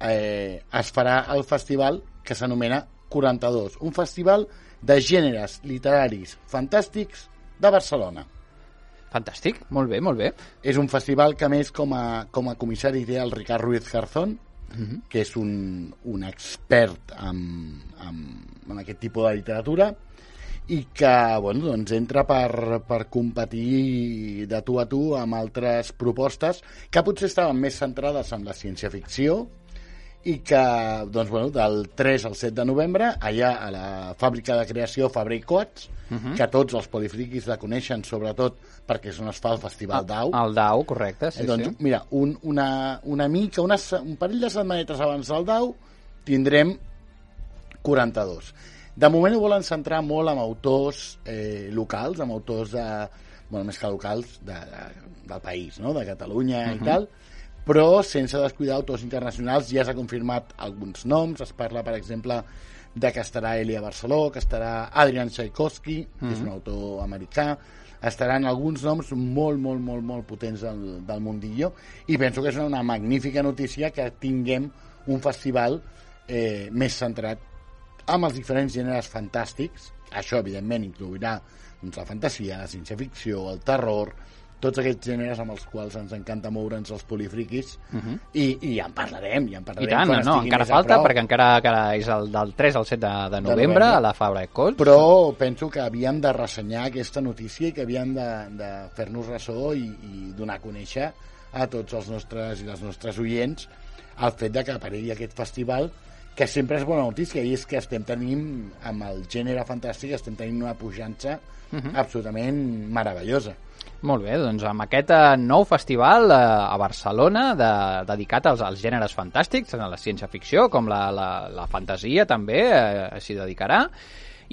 eh, es farà el festival que s'anomena 42, un festival de gèneres literaris fantàstics de Barcelona. fantàstic, molt bé, molt bé. És un festival que, a més, com a, com a comissari té el Ricard Ruiz Garzón, que és un, un expert en, en, en aquest tipus de literatura, i que bueno, doncs entra per, per competir de tu a tu amb altres propostes que potser estaven més centrades en la ciència-ficció i que doncs, bueno, del 3 al 7 de novembre allà a la fàbrica de creació Fabra i Coats uh -huh. que tots els polifriquis la coneixen sobretot perquè és on es fa el Festival d'Au El DAU, correcte, sí, eh, doncs, sí. mira, un, una, una mica, una, un parell de setmanetes abans del DAU tindrem 42. De moment ho volen centrar molt amb autors eh, locals, amb autors de, bueno, més que locals, de, de, del país, no? de Catalunya uh -huh. i tal, però sense descuidar autors internacionals. Ja s'ha confirmat alguns noms, es parla, per exemple, de que estarà Elia Barceló, que estarà Adrian Tchaikovsky, que és un autor americà, estaran alguns noms molt, molt, molt, molt potents del, del mundillo i penso que és una magnífica notícia que tinguem un festival eh, més centrat amb els diferents gèneres fantàstics. Això, evidentment, inclourà doncs, la fantasia, la ciència-ficció, el terror, tots aquests gèneres amb els quals ens encanta moure'ns els polifriquis uh -huh. i, i en parlarem, ja en I parlarem tant, quan no, estigui encara falta, perquè encara, encara és el del 3 al 7 de, de novembre, novembre. a la Fabra de Cots. però penso que havíem de ressenyar aquesta notícia i que havíem de, de fer-nos ressò i, i donar a conèixer a tots els nostres i les nostres oients el fet de que aparegui aquest festival que sempre és bona notícia i és que estem tenint amb el gènere fantàstic estem tenint una pujança uh -huh. absolutament meravellosa Molt bé, doncs amb aquest eh, nou festival eh, a Barcelona de, dedicat als, als gèneres fantàstics, a la ciència-ficció, com la, la, la fantasia també eh, s'hi dedicarà,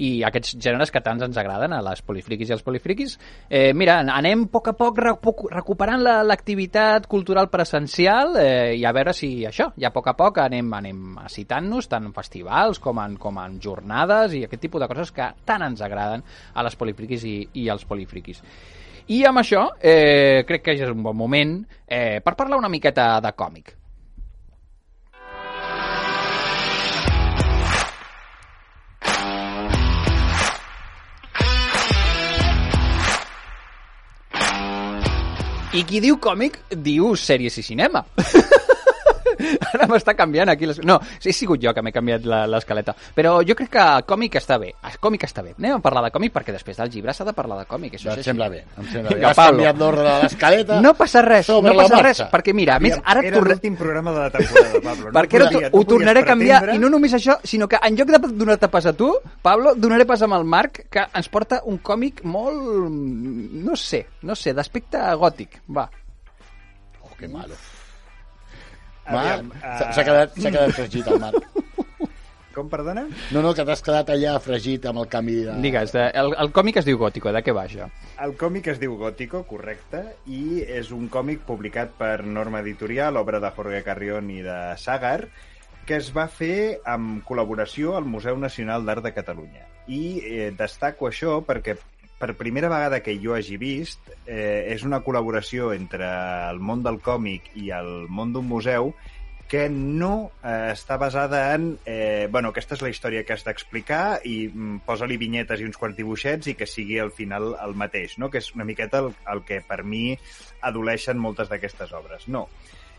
i aquests gèneres que tants ens agraden a les polifriquis i als polifriquis. Eh, mira, anem a poc a poc recu- recuperant la- l'activitat cultural presencial eh, i a veure si això, ja a poc a poc anem, anem citant-nos tant en festivals com en, com en jornades i aquest tipus de coses que tant ens agraden a les polifriquis i, i als polifriquis. I amb això, eh, crec que ja és un bon moment eh, per parlar una miqueta de còmic. I qui diu còmic, diu sèries i cinema. Ara m'està canviant aquí. Les... No, he sigut jo que m'he canviat la- l'escaleta. Però jo crec que còmic està bé. El còmic està bé. Anem a parlar de còmic perquè després del llibre s'ha de parlar de còmic. Això és em sembla bé, em sembla bé. Vinga, Has Pablo. canviat l'ordre de l'escaleta No passa res, no passa res, perquè mira, a més, ara Era torne... l'últim programa de la temporada, Pablo. perquè ara podia- ho tornaré a canviar, pretendre- i no només això, sinó que en lloc de donar-te pas a tu, Pablo, donaré pas amb el Marc, que ens porta un còmic molt... no sé, no sé, d'aspecte gòtic, va. Oh, que malo. Marc, eh, s'ha quedat, s'ha quedat fregit el Marc. Com, perdona? No, no, que t'has quedat allà fregit amb el canvi de... Digues, de, el, el còmic es diu Gòtico, de què va això? El còmic es diu Gótico, correcte, i és un còmic publicat per Norma Editorial, obra de Jorge Carrión i de Sagar, que es va fer amb col·laboració al Museu Nacional d'Art de Catalunya. I eh, destaco això perquè per primera vegada que jo hagi vist, eh, és una col·laboració entre el món del còmic i el món d'un museu que no eh, està basada en... Eh, bueno, aquesta és la història que has d'explicar i mm, posa-li vinyetes i uns quants dibuixets i que sigui al final el mateix, no? que és una miqueta el, el que per mi adoleixen moltes d'aquestes obres. No.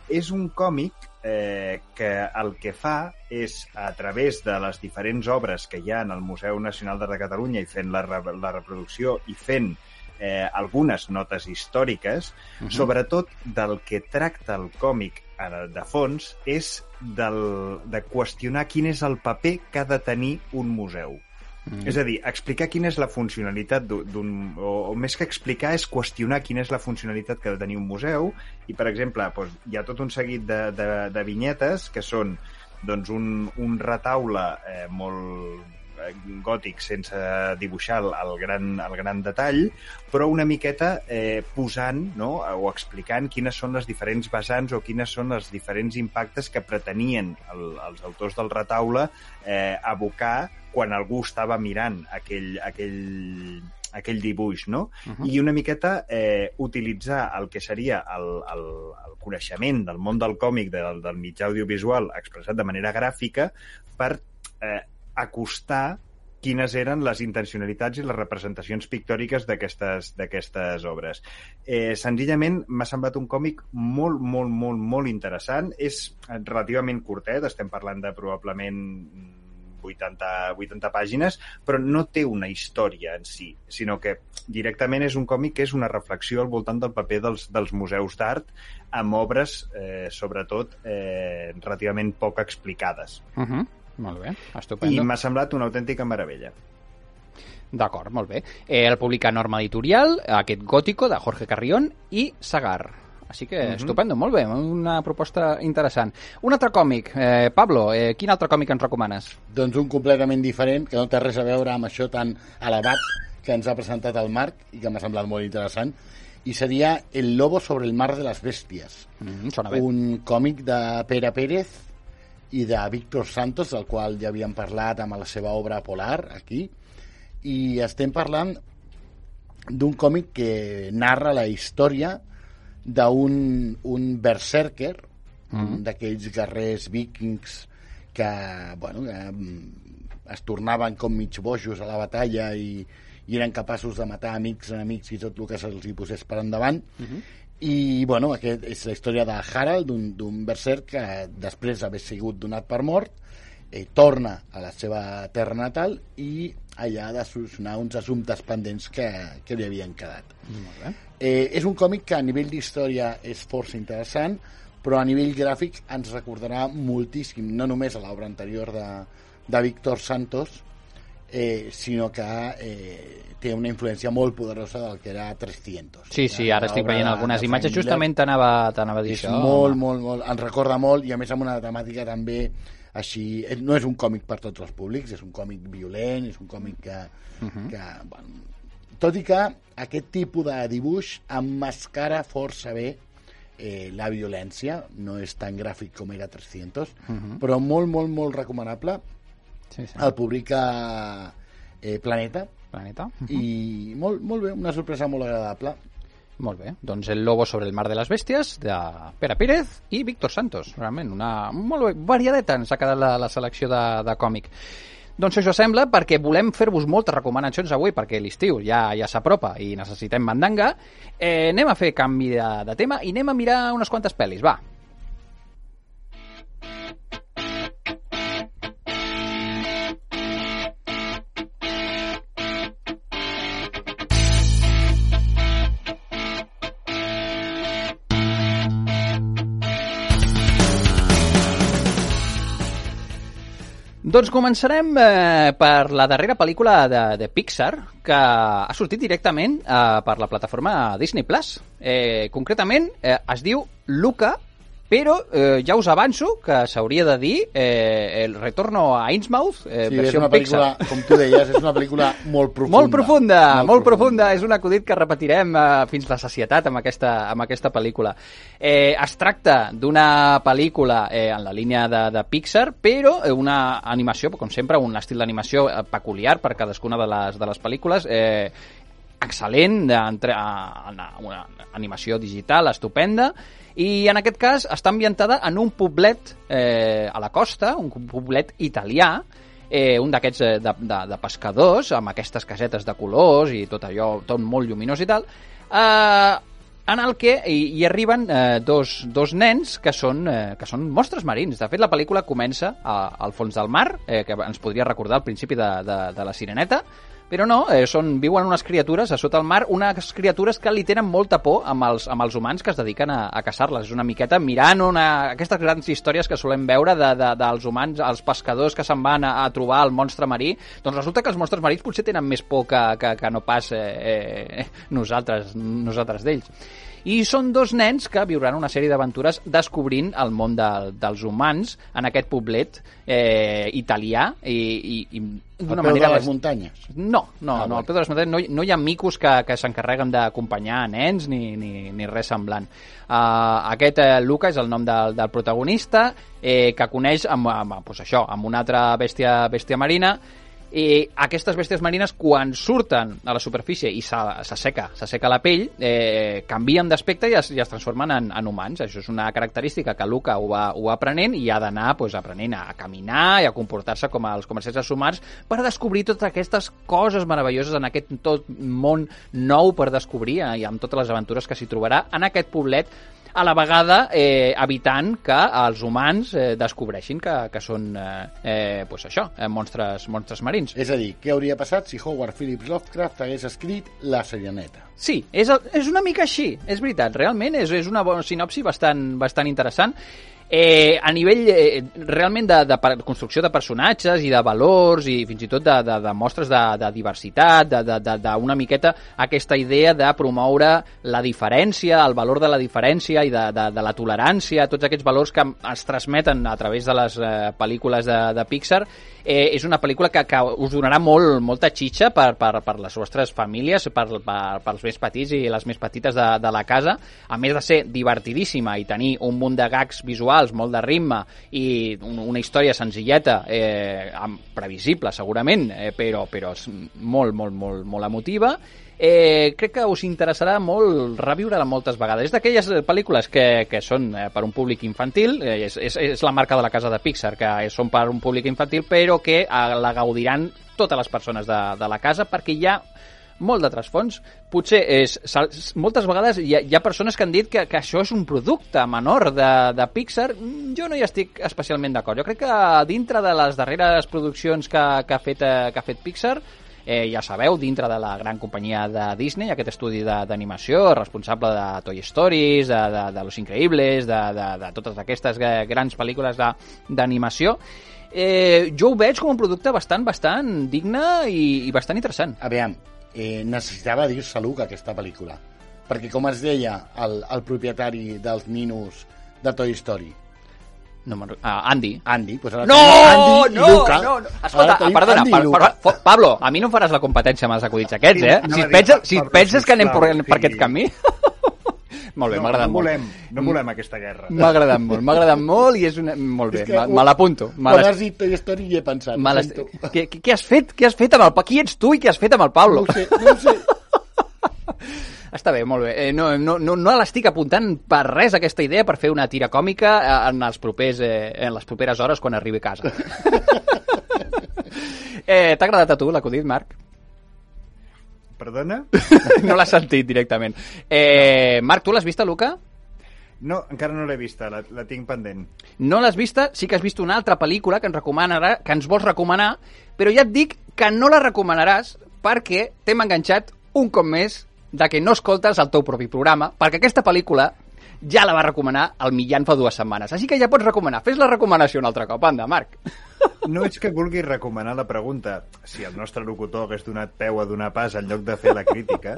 És un còmic eh, que el que fa és, a través de les diferents obres que hi ha en el Museu Nacional de Catalunya i fent la, re la reproducció i fent eh, algunes notes històriques, uh -huh. sobretot del que tracta el còmic de fons és del, de qüestionar quin és el paper que ha de tenir un museu. Mm. És a dir, explicar quina és la funcionalitat d'un... O, o més que explicar és qüestionar quina és la funcionalitat que ha de tenir un museu i, per exemple, doncs, hi ha tot un seguit de, de, de vinyetes que són doncs, un, un retaule eh, molt gòtic sense dibuixar el, el, gran, el gran detall, però una miqueta eh, posant no, o explicant quines són les diferents vessants o quines són els diferents impactes que pretenien el, els autors del retaule eh, abocar quan algú estava mirant aquell, aquell, aquell dibuix, no? Uh -huh. I una miqueta eh, utilitzar el que seria el, el, el coneixement del món del còmic, del, del mitjà audiovisual, expressat de manera gràfica, per eh, acostar quines eren les intencionalitats i les representacions pictòriques d'aquestes obres. Eh, senzillament m'ha semblat un còmic molt, molt, molt, molt interessant. És relativament curtet, estem parlant de probablement 80, 80 pàgines, però no té una història en si, sinó que directament és un còmic que és una reflexió al voltant del paper dels, dels museus d'art amb obres, eh, sobretot, eh, relativament poc explicades. Uh -huh. Molt bé, estupendo. I m'ha semblat una autèntica meravella. D'acord, molt bé. Eh, el publica Norma Editorial, aquest Gótico, de Jorge Carrión, i Sagar. Així que, uh -huh. estupendo, molt bé, una proposta interessant. Un altre còmic, eh, Pablo, eh, quin altre còmic ens recomanes? Doncs un completament diferent, que no té res a veure amb això tan elevat que ens ha presentat el Marc i que m'ha semblat molt interessant, i seria El lobo sobre el mar de les bèsties. Mm, sona bé. Un còmic de Pere Pérez, i de Víctor Santos, del qual ja havíem parlat amb la seva obra Polar, aquí, i estem parlant d'un còmic que narra la història d'un un berserker, mm -hmm. d'aquells guerrers vikings que, bueno, que mm, es tornaven com mig bojos a la batalla i, i eren capaços de matar amics, enemics i tot el que se'ls hi posés per endavant. Mm -hmm i, bueno, aquest és la història de Harald, d'un berserk que després d'haver sigut donat per mort, eh, torna a la seva terra natal i allà ha de solucionar uns assumptes pendents que, que li havien quedat. Molt bé. Eh, és un còmic que a nivell d'història és força interessant, però a nivell gràfic ens recordarà moltíssim, no només a l'obra anterior de, de Víctor Santos, eh, sinó que eh, té una influència molt poderosa del que era 300. Sí, sí, ara estic veient algunes imatges, justament t'anava a dir és això. molt, molt, molt, ens recorda molt, i a més amb una temàtica també així, eh, no és un còmic per tots els públics, és un còmic violent, és un còmic que, uh -huh. que bueno, tot i que aquest tipus de dibuix emmascara força bé eh, la violència, no és tan gràfic com era 300, uh -huh. però molt, molt, molt recomanable Sí, sí. El publica eh, Planeta. Planeta. Uh -huh. I molt, molt bé, una sorpresa molt agradable. Molt bé, doncs El lobo sobre el mar de les bèsties de Pere Pérez i Víctor Santos, realment una molt bé, variadeta ens ha quedat la, la selecció de, de còmic. Doncs això sembla perquè volem fer-vos moltes recomanacions avui perquè l'estiu ja ja s'apropa i necessitem mandanga. Eh, anem a fer canvi de, de tema i anem a mirar unes quantes pel·lis, va. Doncs començarem eh, per la darrera pel·lícula de, de Pixar, que ha sortit directament eh, per la plataforma Disney+. Plus. Eh, concretament, eh, es diu Luca, però eh, ja us avanço que s'hauria de dir eh, el retorno a Innsmouth, eh, sí, versió és una pel·lícula, Pixar. com tu deies, és una pel·lícula molt profunda. Molt profunda, molt, molt profunda. És un acudit que repetirem eh, fins la sacietat amb aquesta, amb aquesta pel·lícula. Eh, es tracta d'una pel·lícula eh, en la línia de, de Pixar, però eh, una animació, com sempre, un estil d'animació eh, peculiar per cadascuna de les, de les pel·lícules. Eh, excel·lent, a- una animació digital estupenda, i en aquest cas està ambientada en un poblet eh, a la costa, un poblet italià, eh, un d'aquests eh, de, de, de pescadors, amb aquestes casetes de colors i tot allò, tot molt lluminós i tal, eh, en el que hi, hi arriben eh, dos, dos nens que són, eh, que són monstres marins. De fet, la pel·lícula comença a, al fons del mar, eh, que ens podria recordar al principi de, de, de la Sireneta, però no, eh, són, viuen unes criatures a sota el mar, unes criatures que li tenen molta por amb els, amb els humans que es dediquen a, a caçar-les. És una miqueta mirant una, aquestes grans històries que solem veure de, de, dels humans, els pescadors que se'n van a, a trobar el monstre marí. Doncs resulta que els monstres marins potser tenen més por que, que, que no pas eh, eh, nosaltres, nosaltres d'ells. I són dos nens que viuran una sèrie d'aventures descobrint el món de, dels humans en aquest poblet eh, italià i, i, i d'una manera... de les muntanyes? No, no, ah, no, al peu de les muntanyes no, no hi ha micos que, que s'encarreguen d'acompanyar nens ni, ni, ni res semblant. Uh, aquest uh, Luca és el nom del, del protagonista eh, que coneix amb, amb, pues això, amb una altra bèstia, bèstia marina i aquestes bèsties marines quan surten a la superfície i s'asseca s'asseca la pell, eh, canvien d'aspecte i, i es transformen en, en humans. Això és una característica que Luca ho va, ho va aprenent i ha d'anar pues, aprenent a caminar i a comportar-se com els comerciants humans per descobrir totes aquestes coses meravelloses en aquest tot món nou per descobrir eh, i amb totes les aventures que s'hi trobarà en aquest poblet a la vegada eh, evitant que els humans eh, descobreixin que, que són eh, eh, pues això, eh, monstres, monstres marins. És a dir, què hauria passat si Howard Phillips Lovecraft hagués escrit La Sereneta? Sí, és, és una mica així, és veritat, realment és, és una bona sinopsi bastant, bastant interessant Eh, a nivell eh, realment de, de, construcció de personatges i de valors i fins i tot de, de, de mostres de, de diversitat, d'una miqueta aquesta idea de promoure la diferència, el valor de la diferència i de, de, de la tolerància, tots aquests valors que es transmeten a través de les eh, pel·lícules de, de Pixar eh, és una pel·lícula que, que us donarà molt, molta xitxa per, per, per les vostres famílies, per, per, pels més petits i les més petites de, de la casa, a més de ser divertidíssima i tenir un munt de gags visuals, molt de ritme i una història senzilleta, eh, previsible segurament, eh, però, però és molt, molt, molt, molt emotiva, eh, crec que us interessarà molt reviure-la moltes vegades. És d'aquelles pel·lícules que, que són eh, per un públic infantil, eh, és, és, és la marca de la casa de Pixar, que són per un públic infantil, però que eh, la gaudiran totes les persones de, de la casa perquè hi ha molt de trasfons. Potser és... Moltes vegades hi ha, hi ha persones que han dit que, que això és un producte menor de, de Pixar. Jo no hi estic especialment d'acord. Jo crec que dintre de les darreres produccions que, que, ha, fet, eh, que ha fet Pixar eh, ja sabeu, dintre de la gran companyia de Disney, aquest estudi d'animació, responsable de Toy Stories, de, de, de Los Increïbles, de, de, de totes aquestes grans pel·lícules d'animació, eh, jo ho veig com un producte bastant, bastant digne i, i bastant interessant. Aviam, eh, necessitava dir-se Luke aquesta pel·lícula, perquè com es deia el, el propietari dels ninos de Toy Story, no ah, Andy. Andy, pues ara no, Andy no, i Luca. No, no. Escolta, perdona, pa, pa, pa, Pablo, a mi no em faràs la competència amb els acudits aquests, eh? Si et penses, si et penses que anem per, per aquest camí... molt bé, no, m'ha agradat no molt. Volem, no volem aquesta guerra. M'ha agradat molt, m'ha agradat molt i és una... Molt bé, me, me l'apunto. Quan has dit Toy Story hi he pensat. Què, què, has fet? Què has fet amb el... Qui ets tu i què has fet amb el Pablo? No sé, no sé. Està bé, molt bé. Eh, no no, no, no l'estic apuntant per res aquesta idea per fer una tira còmica eh, en, els propers, eh, en les properes hores quan arribi a casa. eh, T'ha agradat a tu l'acudit, Marc? Perdona? no l'has sentit directament. Eh, no. Marc, tu l'has vista, Luca? No, encara no l'he vista, la, la tinc pendent. No l'has vista? Sí que has vist una altra pel·lícula que ens recomanarà, que ens vols recomanar, però ja et dic que no la recomanaràs perquè t'hem enganxat un cop més de que no escoltes el teu propi programa, perquè aquesta pel·lícula ja la va recomanar el Millán fa dues setmanes. Així que ja pots recomanar. Fes la recomanació un altre cop. Anda, Marc. No és que vulgui recomanar la pregunta, si el nostre locutor hagués donat peu a donar pas en lloc de fer la crítica,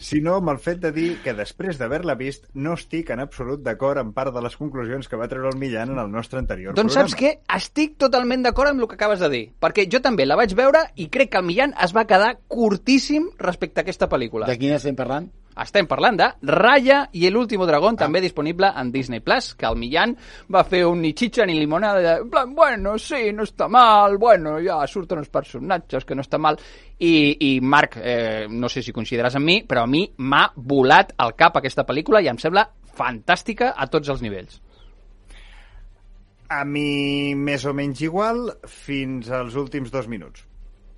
sinó amb el fet de dir que després d'haver-la vist no estic en absolut d'acord amb part de les conclusions que va treure el Millan en el nostre anterior doncs programa. saps què? Estic totalment d'acord amb el que acabes de dir, perquè jo també la vaig veure i crec que el Millan es va quedar curtíssim respecte a aquesta pel·lícula. De quina estem parlant? Estem parlant de Raya i el último dragón, ah. també disponible en Disney Plus, que el Millán va fer un ni xitxa ni limonada de, plan, bueno, sí, no està mal, bueno, ja surten els personatges, que no està mal. I, i Marc, eh, no sé si consideres amb mi, però a mi m'ha volat al cap aquesta pel·lícula i em sembla fantàstica a tots els nivells. A mi més o menys igual fins als últims dos minuts.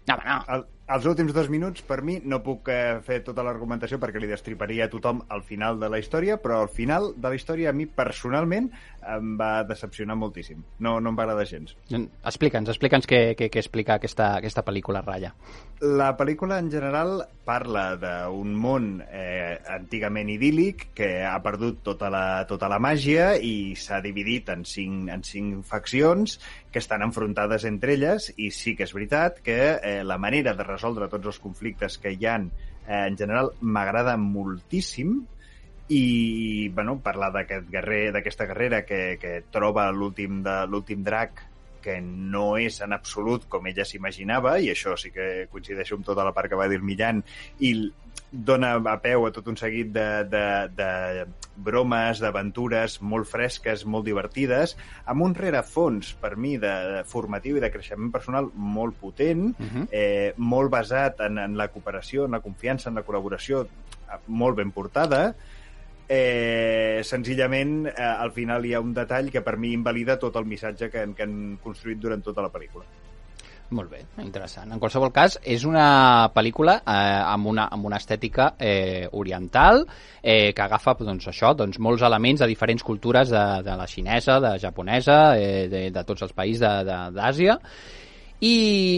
No, no. El, els últims dos minuts, per mi, no puc eh, fer tota l'argumentació perquè li destriparia a tothom al final de la història, però al final de la història a mi personalment em va decepcionar moltíssim. No, no em va agradar gens. Explica'ns, explica'ns què, què, què explica aquesta, aquesta pel·lícula, Raya. La pel·lícula en general parla d'un món eh, antigament idíl·lic que ha perdut tota la, tota la màgia i s'ha dividit en cinc, en cinc faccions que estan enfrontades entre elles i sí que és veritat que eh, la manera de resoldre tots els conflictes que hi han eh, en general m'agrada moltíssim i bueno, parlar d'aquest guerrer d'aquesta guerrera que, que troba l'últim de l'últim drac que no és en absolut com ella s'imaginava, i això sí que coincideixo amb tota la part que va dir Millan, i dona a peu a tot un seguit de, de, de bromes, d'aventures molt fresques, molt divertides, amb un rerefons, per mi, de, de formatiu i de creixement personal molt potent, uh -huh. eh, molt basat en, en la cooperació, en la confiança, en la col·laboració, molt ben portada, eh, senzillament eh, al final hi ha un detall que per mi invalida tot el missatge que, que han construït durant tota la pel·lícula. Molt bé, interessant. En qualsevol cas, és una pel·lícula eh, amb, una, amb una estètica eh, oriental eh, que agafa doncs, això, doncs, molts elements de diferents cultures de, de la xinesa, de japonesa, eh, de, de tots els països d'Àsia i,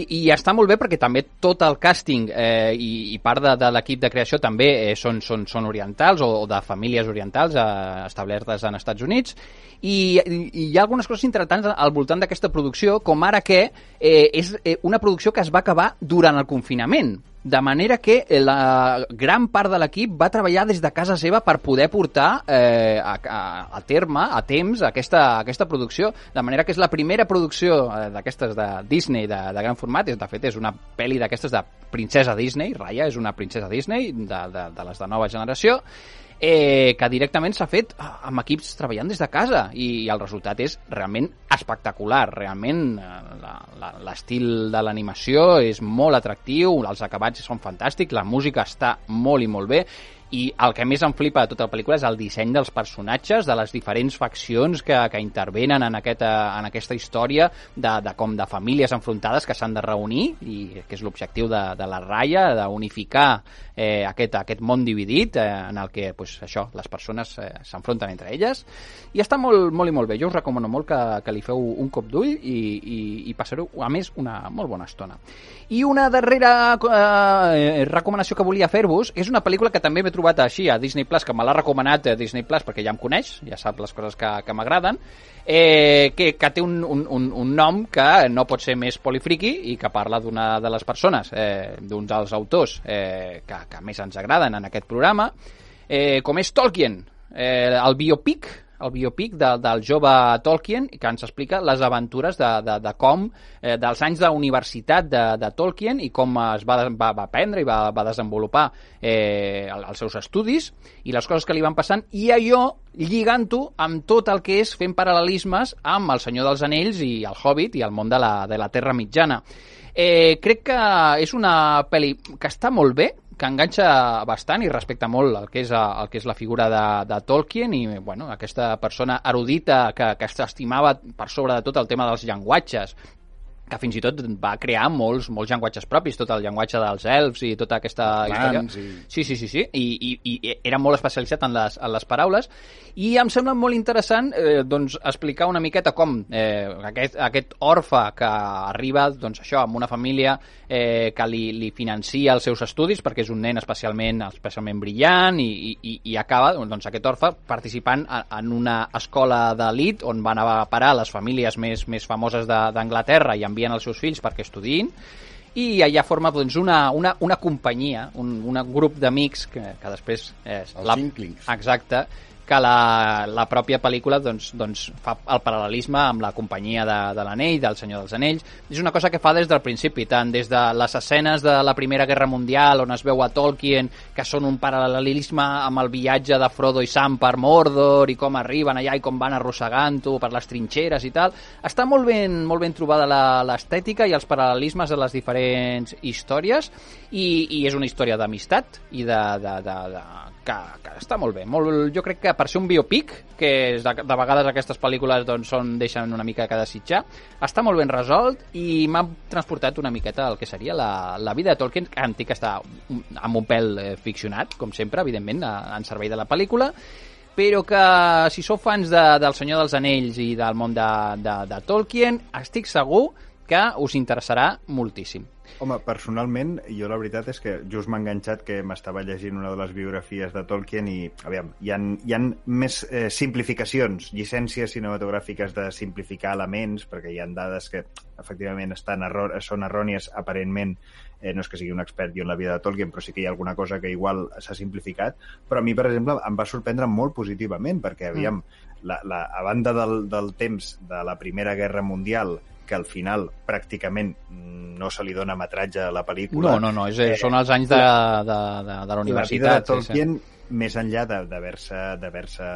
i està molt bé perquè també tot el càsting eh, i, i part de, de l'equip de creació també eh, són, són, són orientals o, o de famílies orientals eh, establertes en Estats Units. I, i, i hi ha algunes coses interessants al voltant d'aquesta producció com ara que eh, és eh, una producció que es va acabar durant el confinament de manera que la gran part de l'equip va treballar des de casa seva per poder portar eh, a, a, a terme, a temps, aquesta, aquesta producció, de manera que és la primera producció eh, d'aquestes de Disney de, de gran format, de fet és una pel·li d'aquestes de princesa Disney, Raya és una princesa Disney de, de, de les de nova generació, eh, que directament s'ha fet ah, amb equips treballant des de casa i, i el resultat és realment espectacular. Realment eh, l'estil de l'animació és molt atractiu, els acabats són fantàstics, la música està molt i molt bé i el que més em flipa de tota la pel·lícula és el disseny dels personatges, de les diferents faccions que, que intervenen en aquesta, en aquesta història de, de com de famílies enfrontades que s'han de reunir i que és l'objectiu de, de la ratlla, d'unificar eh, aquest, aquest món dividit eh, en el que pues, això les persones eh, s'enfronten entre elles i està molt, molt i molt bé. Jo us recomano molt que, que li feu un cop d'ull i, i, i passareu, a més, una molt bona estona. I una darrera eh, recomanació que volia fer-vos és una pel·lícula que també m'he trobat així a Disney Plus, que me l'ha recomanat a Disney Plus perquè ja em coneix, ja sap les coses que, que m'agraden, eh, que, que té un, un, un, un nom que no pot ser més polifriqui i que parla d'una de les persones, eh, d'un dels autors eh, que, que més ens agraden en aquest programa, eh, com és Tolkien, eh, el biopic el biopic de, del jove Tolkien, que ens explica les aventures de, de, de com, eh, dels anys de universitat de, de Tolkien i com es va, va, va aprendre i va, va desenvolupar eh, els seus estudis i les coses que li van passant, i allò lligant-ho amb tot el que és fent paral·lelismes amb El Senyor dels Anells i El Hobbit i el món de la, de la Terra Mitjana. Eh, crec que és una pel·li que està molt bé, que enganxa bastant i respecta molt el que és, el que és la figura de, de Tolkien i bueno, aquesta persona erudita que, que estimava per sobre de tot el tema dels llenguatges que fins i tot va crear molts, molts llenguatges propis, tot el llenguatge dels elfs i tota aquesta història. I... Sí, sí, sí, sí. I, i, i era molt especialitzat en les, en les paraules i em sembla molt interessant eh, doncs, explicar una miqueta com eh, aquest, aquest orfe que arriba doncs, això amb una família eh, que li, li financia els seus estudis perquè és un nen especialment especialment brillant i, i, i acaba doncs, aquest orfe participant en una escola d'elit on van a parar les famílies més, més famoses d'Anglaterra i envien els seus fills perquè estudiïn i allà forma doncs, una, una, una companyia, un, un grup d'amics que, que després... És Els la... Inklings. Exacte, que la, la pròpia pel·lícula doncs, doncs, fa el paral·lelisme amb la companyia de, de l'Anell, del Senyor dels Anells. És una cosa que fa des del principi, tant des de les escenes de la Primera Guerra Mundial, on es veu a Tolkien, que són un paral·lelisme amb el viatge de Frodo i Sam per Mordor, i com arriben allà i com van arrossegant-ho per les trinxeres i tal. Està molt ben, molt ben trobada l'estètica i els paral·lelismes de les diferents històries, i, i és una història d'amistat i de, de, de, de que, que està molt bé. Molt, jo crec que per ser un biopic, que és de, de vegades aquestes pel·lícules doncs, són, deixen una mica que desitjar, està molt ben resolt i m'ha transportat una miqueta al que seria la, la vida de Tolkien, que entenc que està amb un pèl eh, ficcionat, com sempre, evidentment, en servei de la pel·lícula, però que si sou fans de, del Senyor dels Anells i del món de, de, de Tolkien, estic segur que us interessarà moltíssim. Home, personalment, jo la veritat és que just m'ha enganxat que m'estava llegint una de les biografies de Tolkien i, aviam, hi ha, hi ha més eh, simplificacions, llicències cinematogràfiques de simplificar elements, perquè hi ha dades que efectivament estan error, són errònies aparentment, eh, no és que sigui un expert jo en la vida de Tolkien, però sí que hi ha alguna cosa que igual s'ha simplificat, però a mi, per exemple, em va sorprendre molt positivament, perquè, aviam, mm. la, la, a banda del, del temps de la Primera Guerra Mundial, que al final pràcticament no se li dona metratge a la pel·lícula. No, no, no, és, eh, són els anys de, de, de, de la universitat. La vida de Tolkien, sí, sí. més enllà d'haver-se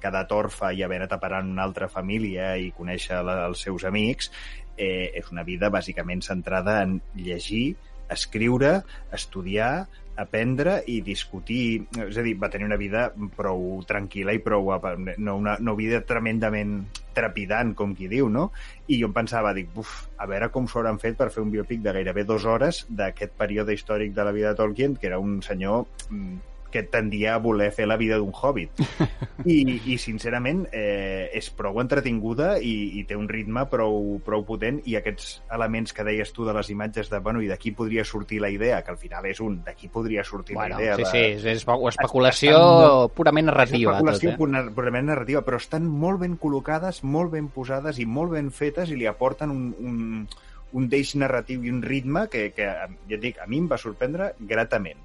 quedat orfa i haver anat a parar en una altra família i conèixer la, els seus amics, eh, és una vida bàsicament centrada en llegir, escriure, estudiar, aprendre i discutir, és a dir, va tenir una vida prou tranquil·la i prou... no una no vida tremendament trepidant, com qui diu, no? I jo em pensava, dic, uf, a veure com s'ho hauran fet per fer un biopic de gairebé dues hores d'aquest període històric de la vida de Tolkien, que era un senyor mm, que tendia a voler fer la vida d'un hobbit. I, i sincerament, eh, és prou entretinguda i, i té un ritme prou, prou potent i aquests elements que deies tu de les imatges de, bueno, i d'aquí podria sortir la idea, que al final és un, d'aquí podria sortir bueno, la idea. Sí, de... sí, és, és especulació estan, purament narrativa. És especulació tot, eh? purament narrativa, però estan molt ben col·locades, molt ben posades i molt ben fetes i li aporten un, un, un deix narratiu i un ritme que, que ja et dic, a mi em va sorprendre gratament.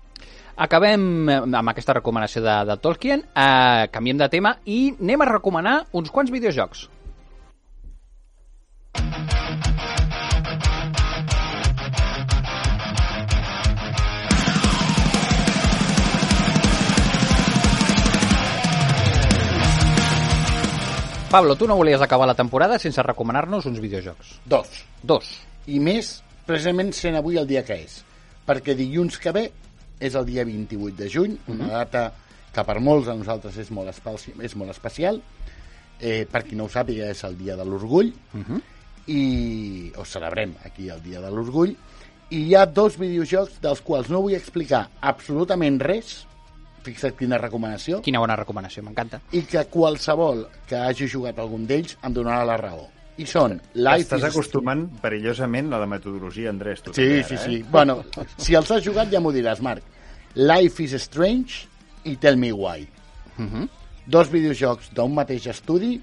Acabem amb aquesta recomanació de, de Tolkien, eh, canviem de tema i anem a recomanar uns quants videojocs. Pablo, tu no volies acabar la temporada sense recomanar-nos uns videojocs. Dos. Dos. I més, precisament sent avui el dia que és. Perquè dilluns que ve és el dia 28 de juny, una data que per molts de nosaltres és molt, especi és molt especial. Eh, per qui no ho sàpiga, és el dia de l'orgull, Uh -huh. i ho celebrem aquí el dia de l'orgull, i hi ha dos videojocs dels quals no vull explicar absolutament res, fixa't quina recomanació, Quina bona recomanació, m'encanta. i que qualsevol que hagi jugat algun d'ells em donarà la raó. I són Life Estàs is acostumant perillosament a la metodologia, Andrés. Tu Sí, també, sí, ara, sí. Eh? Bueno, si els has jugat ja m'ho diràs, Marc. Life is Strange i Tell Me Why. Uh -huh. Dos videojocs d'un mateix estudi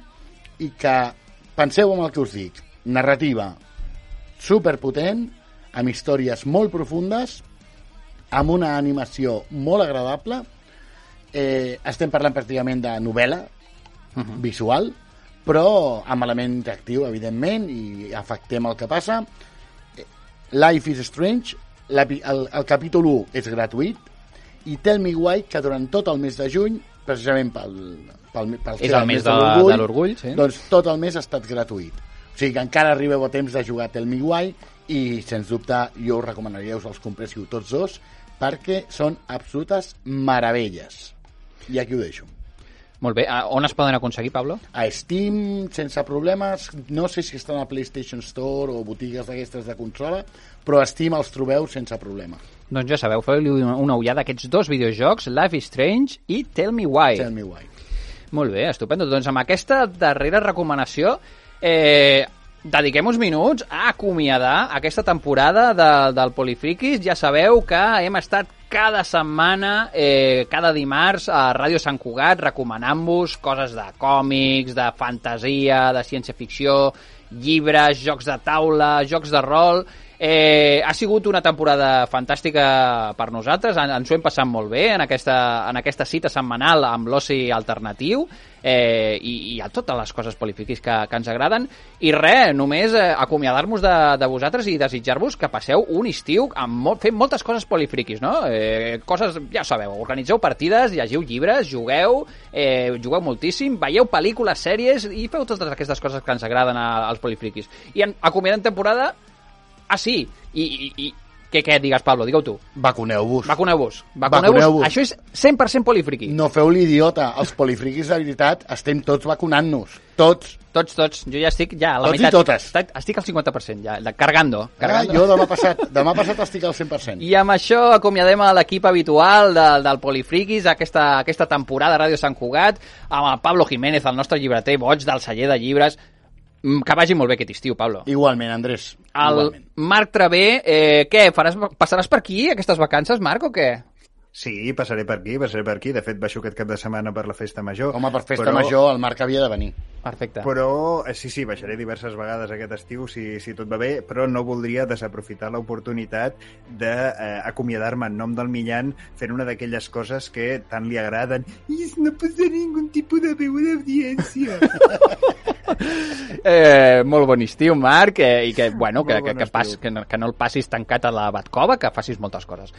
i que, penseu en el que us dic, narrativa superpotent, amb històries molt profundes, amb una animació molt agradable, eh, estem parlant pràcticament de novel·la Uh -huh. visual, però amb element interactiu, evidentment, i afectem el que passa. Eh, Life is Strange, la, el, el capítol 1 és gratuït, i Tell Me Why, que durant tot el mes de juny, precisament pel, pel, pel És el mes de, de l'orgull, sí. doncs tot el mes ha estat gratuït. O sigui que encara arribeu a temps de jugar Tell Me Why i, sens dubte, jo us recomanaria que us els compréssiu tots dos perquè són absolutes meravelles. I aquí ho deixo. Molt bé. A- On es poden aconseguir, Pablo? A Steam, sense problemes, no sé si estan a PlayStation Store o botigues d'aquestes de consola, però a Steam els trobeu sense problema. Doncs ja sabeu, feu-li una una ullada a aquests dos videojocs, Life is Strange i Tell Me Why. Tell me why. Molt bé, estupendo. Doncs amb aquesta darrera recomanació eh, dediquem uns minuts a acomiadar aquesta temporada de, del Polifriquis. Ja sabeu que hem estat cada setmana, eh, cada dimarts, a Ràdio Sant Cugat, recomanant-vos coses de còmics, de fantasia, de ciència-ficció, llibres, jocs de taula, jocs de rol... Eh, ha sigut una temporada fantàstica per nosaltres, en, ens ho hem passat molt bé en aquesta, en aquesta cita setmanal amb l'oci alternatiu eh, i, i a totes les coses polifiquis que, que ens agraden i res, només eh, acomiadar-nos de, de vosaltres i desitjar-vos que passeu un estiu amb molt, fent moltes coses polifriquis, no? Eh, coses, ja sabeu, organitzeu partides, llegiu llibres, jugueu, eh, jugueu moltíssim, veieu pel·lícules, sèries i feu totes aquestes coses que ens agraden als polifriquis. I en, acomiadant temporada Ah, sí, i, i, i Que què, digues, Pablo, digue-ho tu. Vacuneu-vos. Vacuneu-vos. Vacuneu-vos. Això és 100% polifriqui. No feu l'idiota. Els polifriquis, de veritat, estem tots vacunant-nos. Tots. Tots, tots. Jo ja estic ja a la Tots i meitat. totes. Estic, al 50%, ja, de- cargando. Ah, cargando. jo demà passat, demà passat estic al 100%. I amb això acomiadem a l'equip habitual del, del Polifriquis aquesta, aquesta temporada a Ràdio Sant Cugat, amb el Pablo Jiménez, el nostre llibreter boig del celler de llibres. Mm, Que vagi molt bé aquest estiu, Pablo. Igualment, Andrés. El Igualment. Marc Travé, eh, què, faràs, passaràs per aquí aquestes vacances, Marc, o què? Sí, passaré per aquí, passaré per aquí. De fet, baixo aquest cap de setmana per la festa major. Home, per festa però... major el Marc havia de venir. Perfecte. Però, eh, sí, sí, baixaré diverses vegades aquest estiu, si, si tot va bé, però no voldria desaprofitar l'oportunitat d'acomiadar-me en nom del Millan fent una d'aquelles coses que tant li agraden. I no posar ningú tipus de veu d'audiència. Eh, molt bon estiu, Marc, eh, i que, bueno, que, que, bon que, pas, que, no, que no el passis tancat a la Batcova, que facis moltes coses.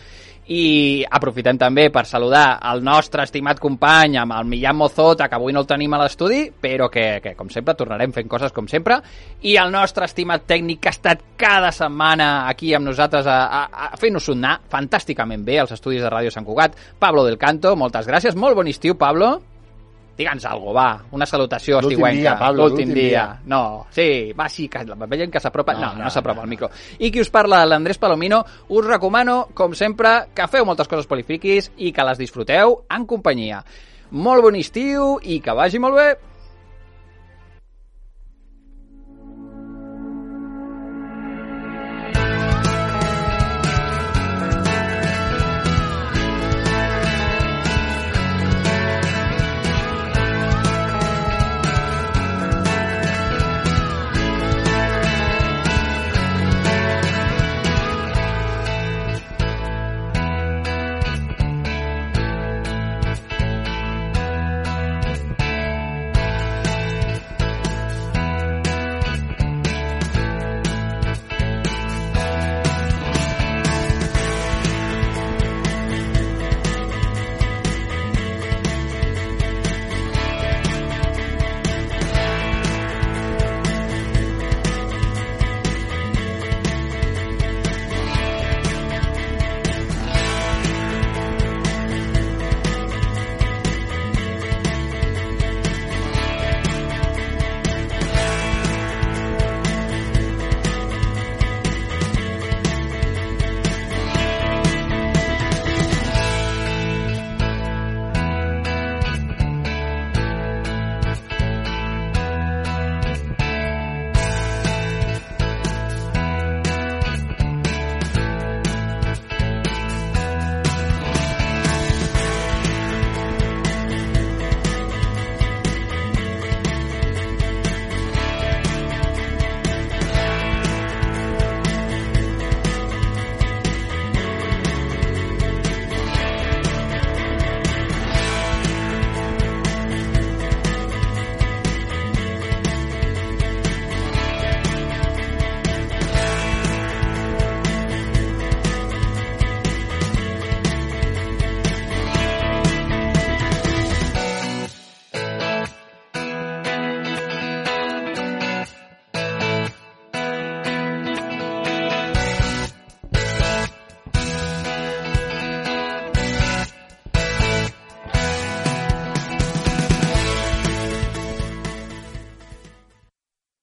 I aprofitem també per saludar el nostre estimat company amb el Millán Mozota, que avui no el tenim a l'estudi, però que, que, com sempre, tornarem fent coses com sempre, i el nostre estimat tècnic que ha estat cada setmana aquí amb nosaltres a, a, a fer-nos sonar fantàsticament bé als estudis de Ràdio Sant Cugat, Pablo del Canto, moltes gràcies, molt bon estiu, Pablo. Digue'ns algo, va, una salutació estiuenca. Pablo, L'últim dia. dia. No, sí, va, sí, que la veiem que s'apropa. No, No, no, no, s'apropa no, al micro. I qui us parla, l'Andrés Palomino, us recomano, com sempre, que feu moltes coses polifriquis i que les disfruteu en companyia. Molt bon estiu i que vagi molt bé!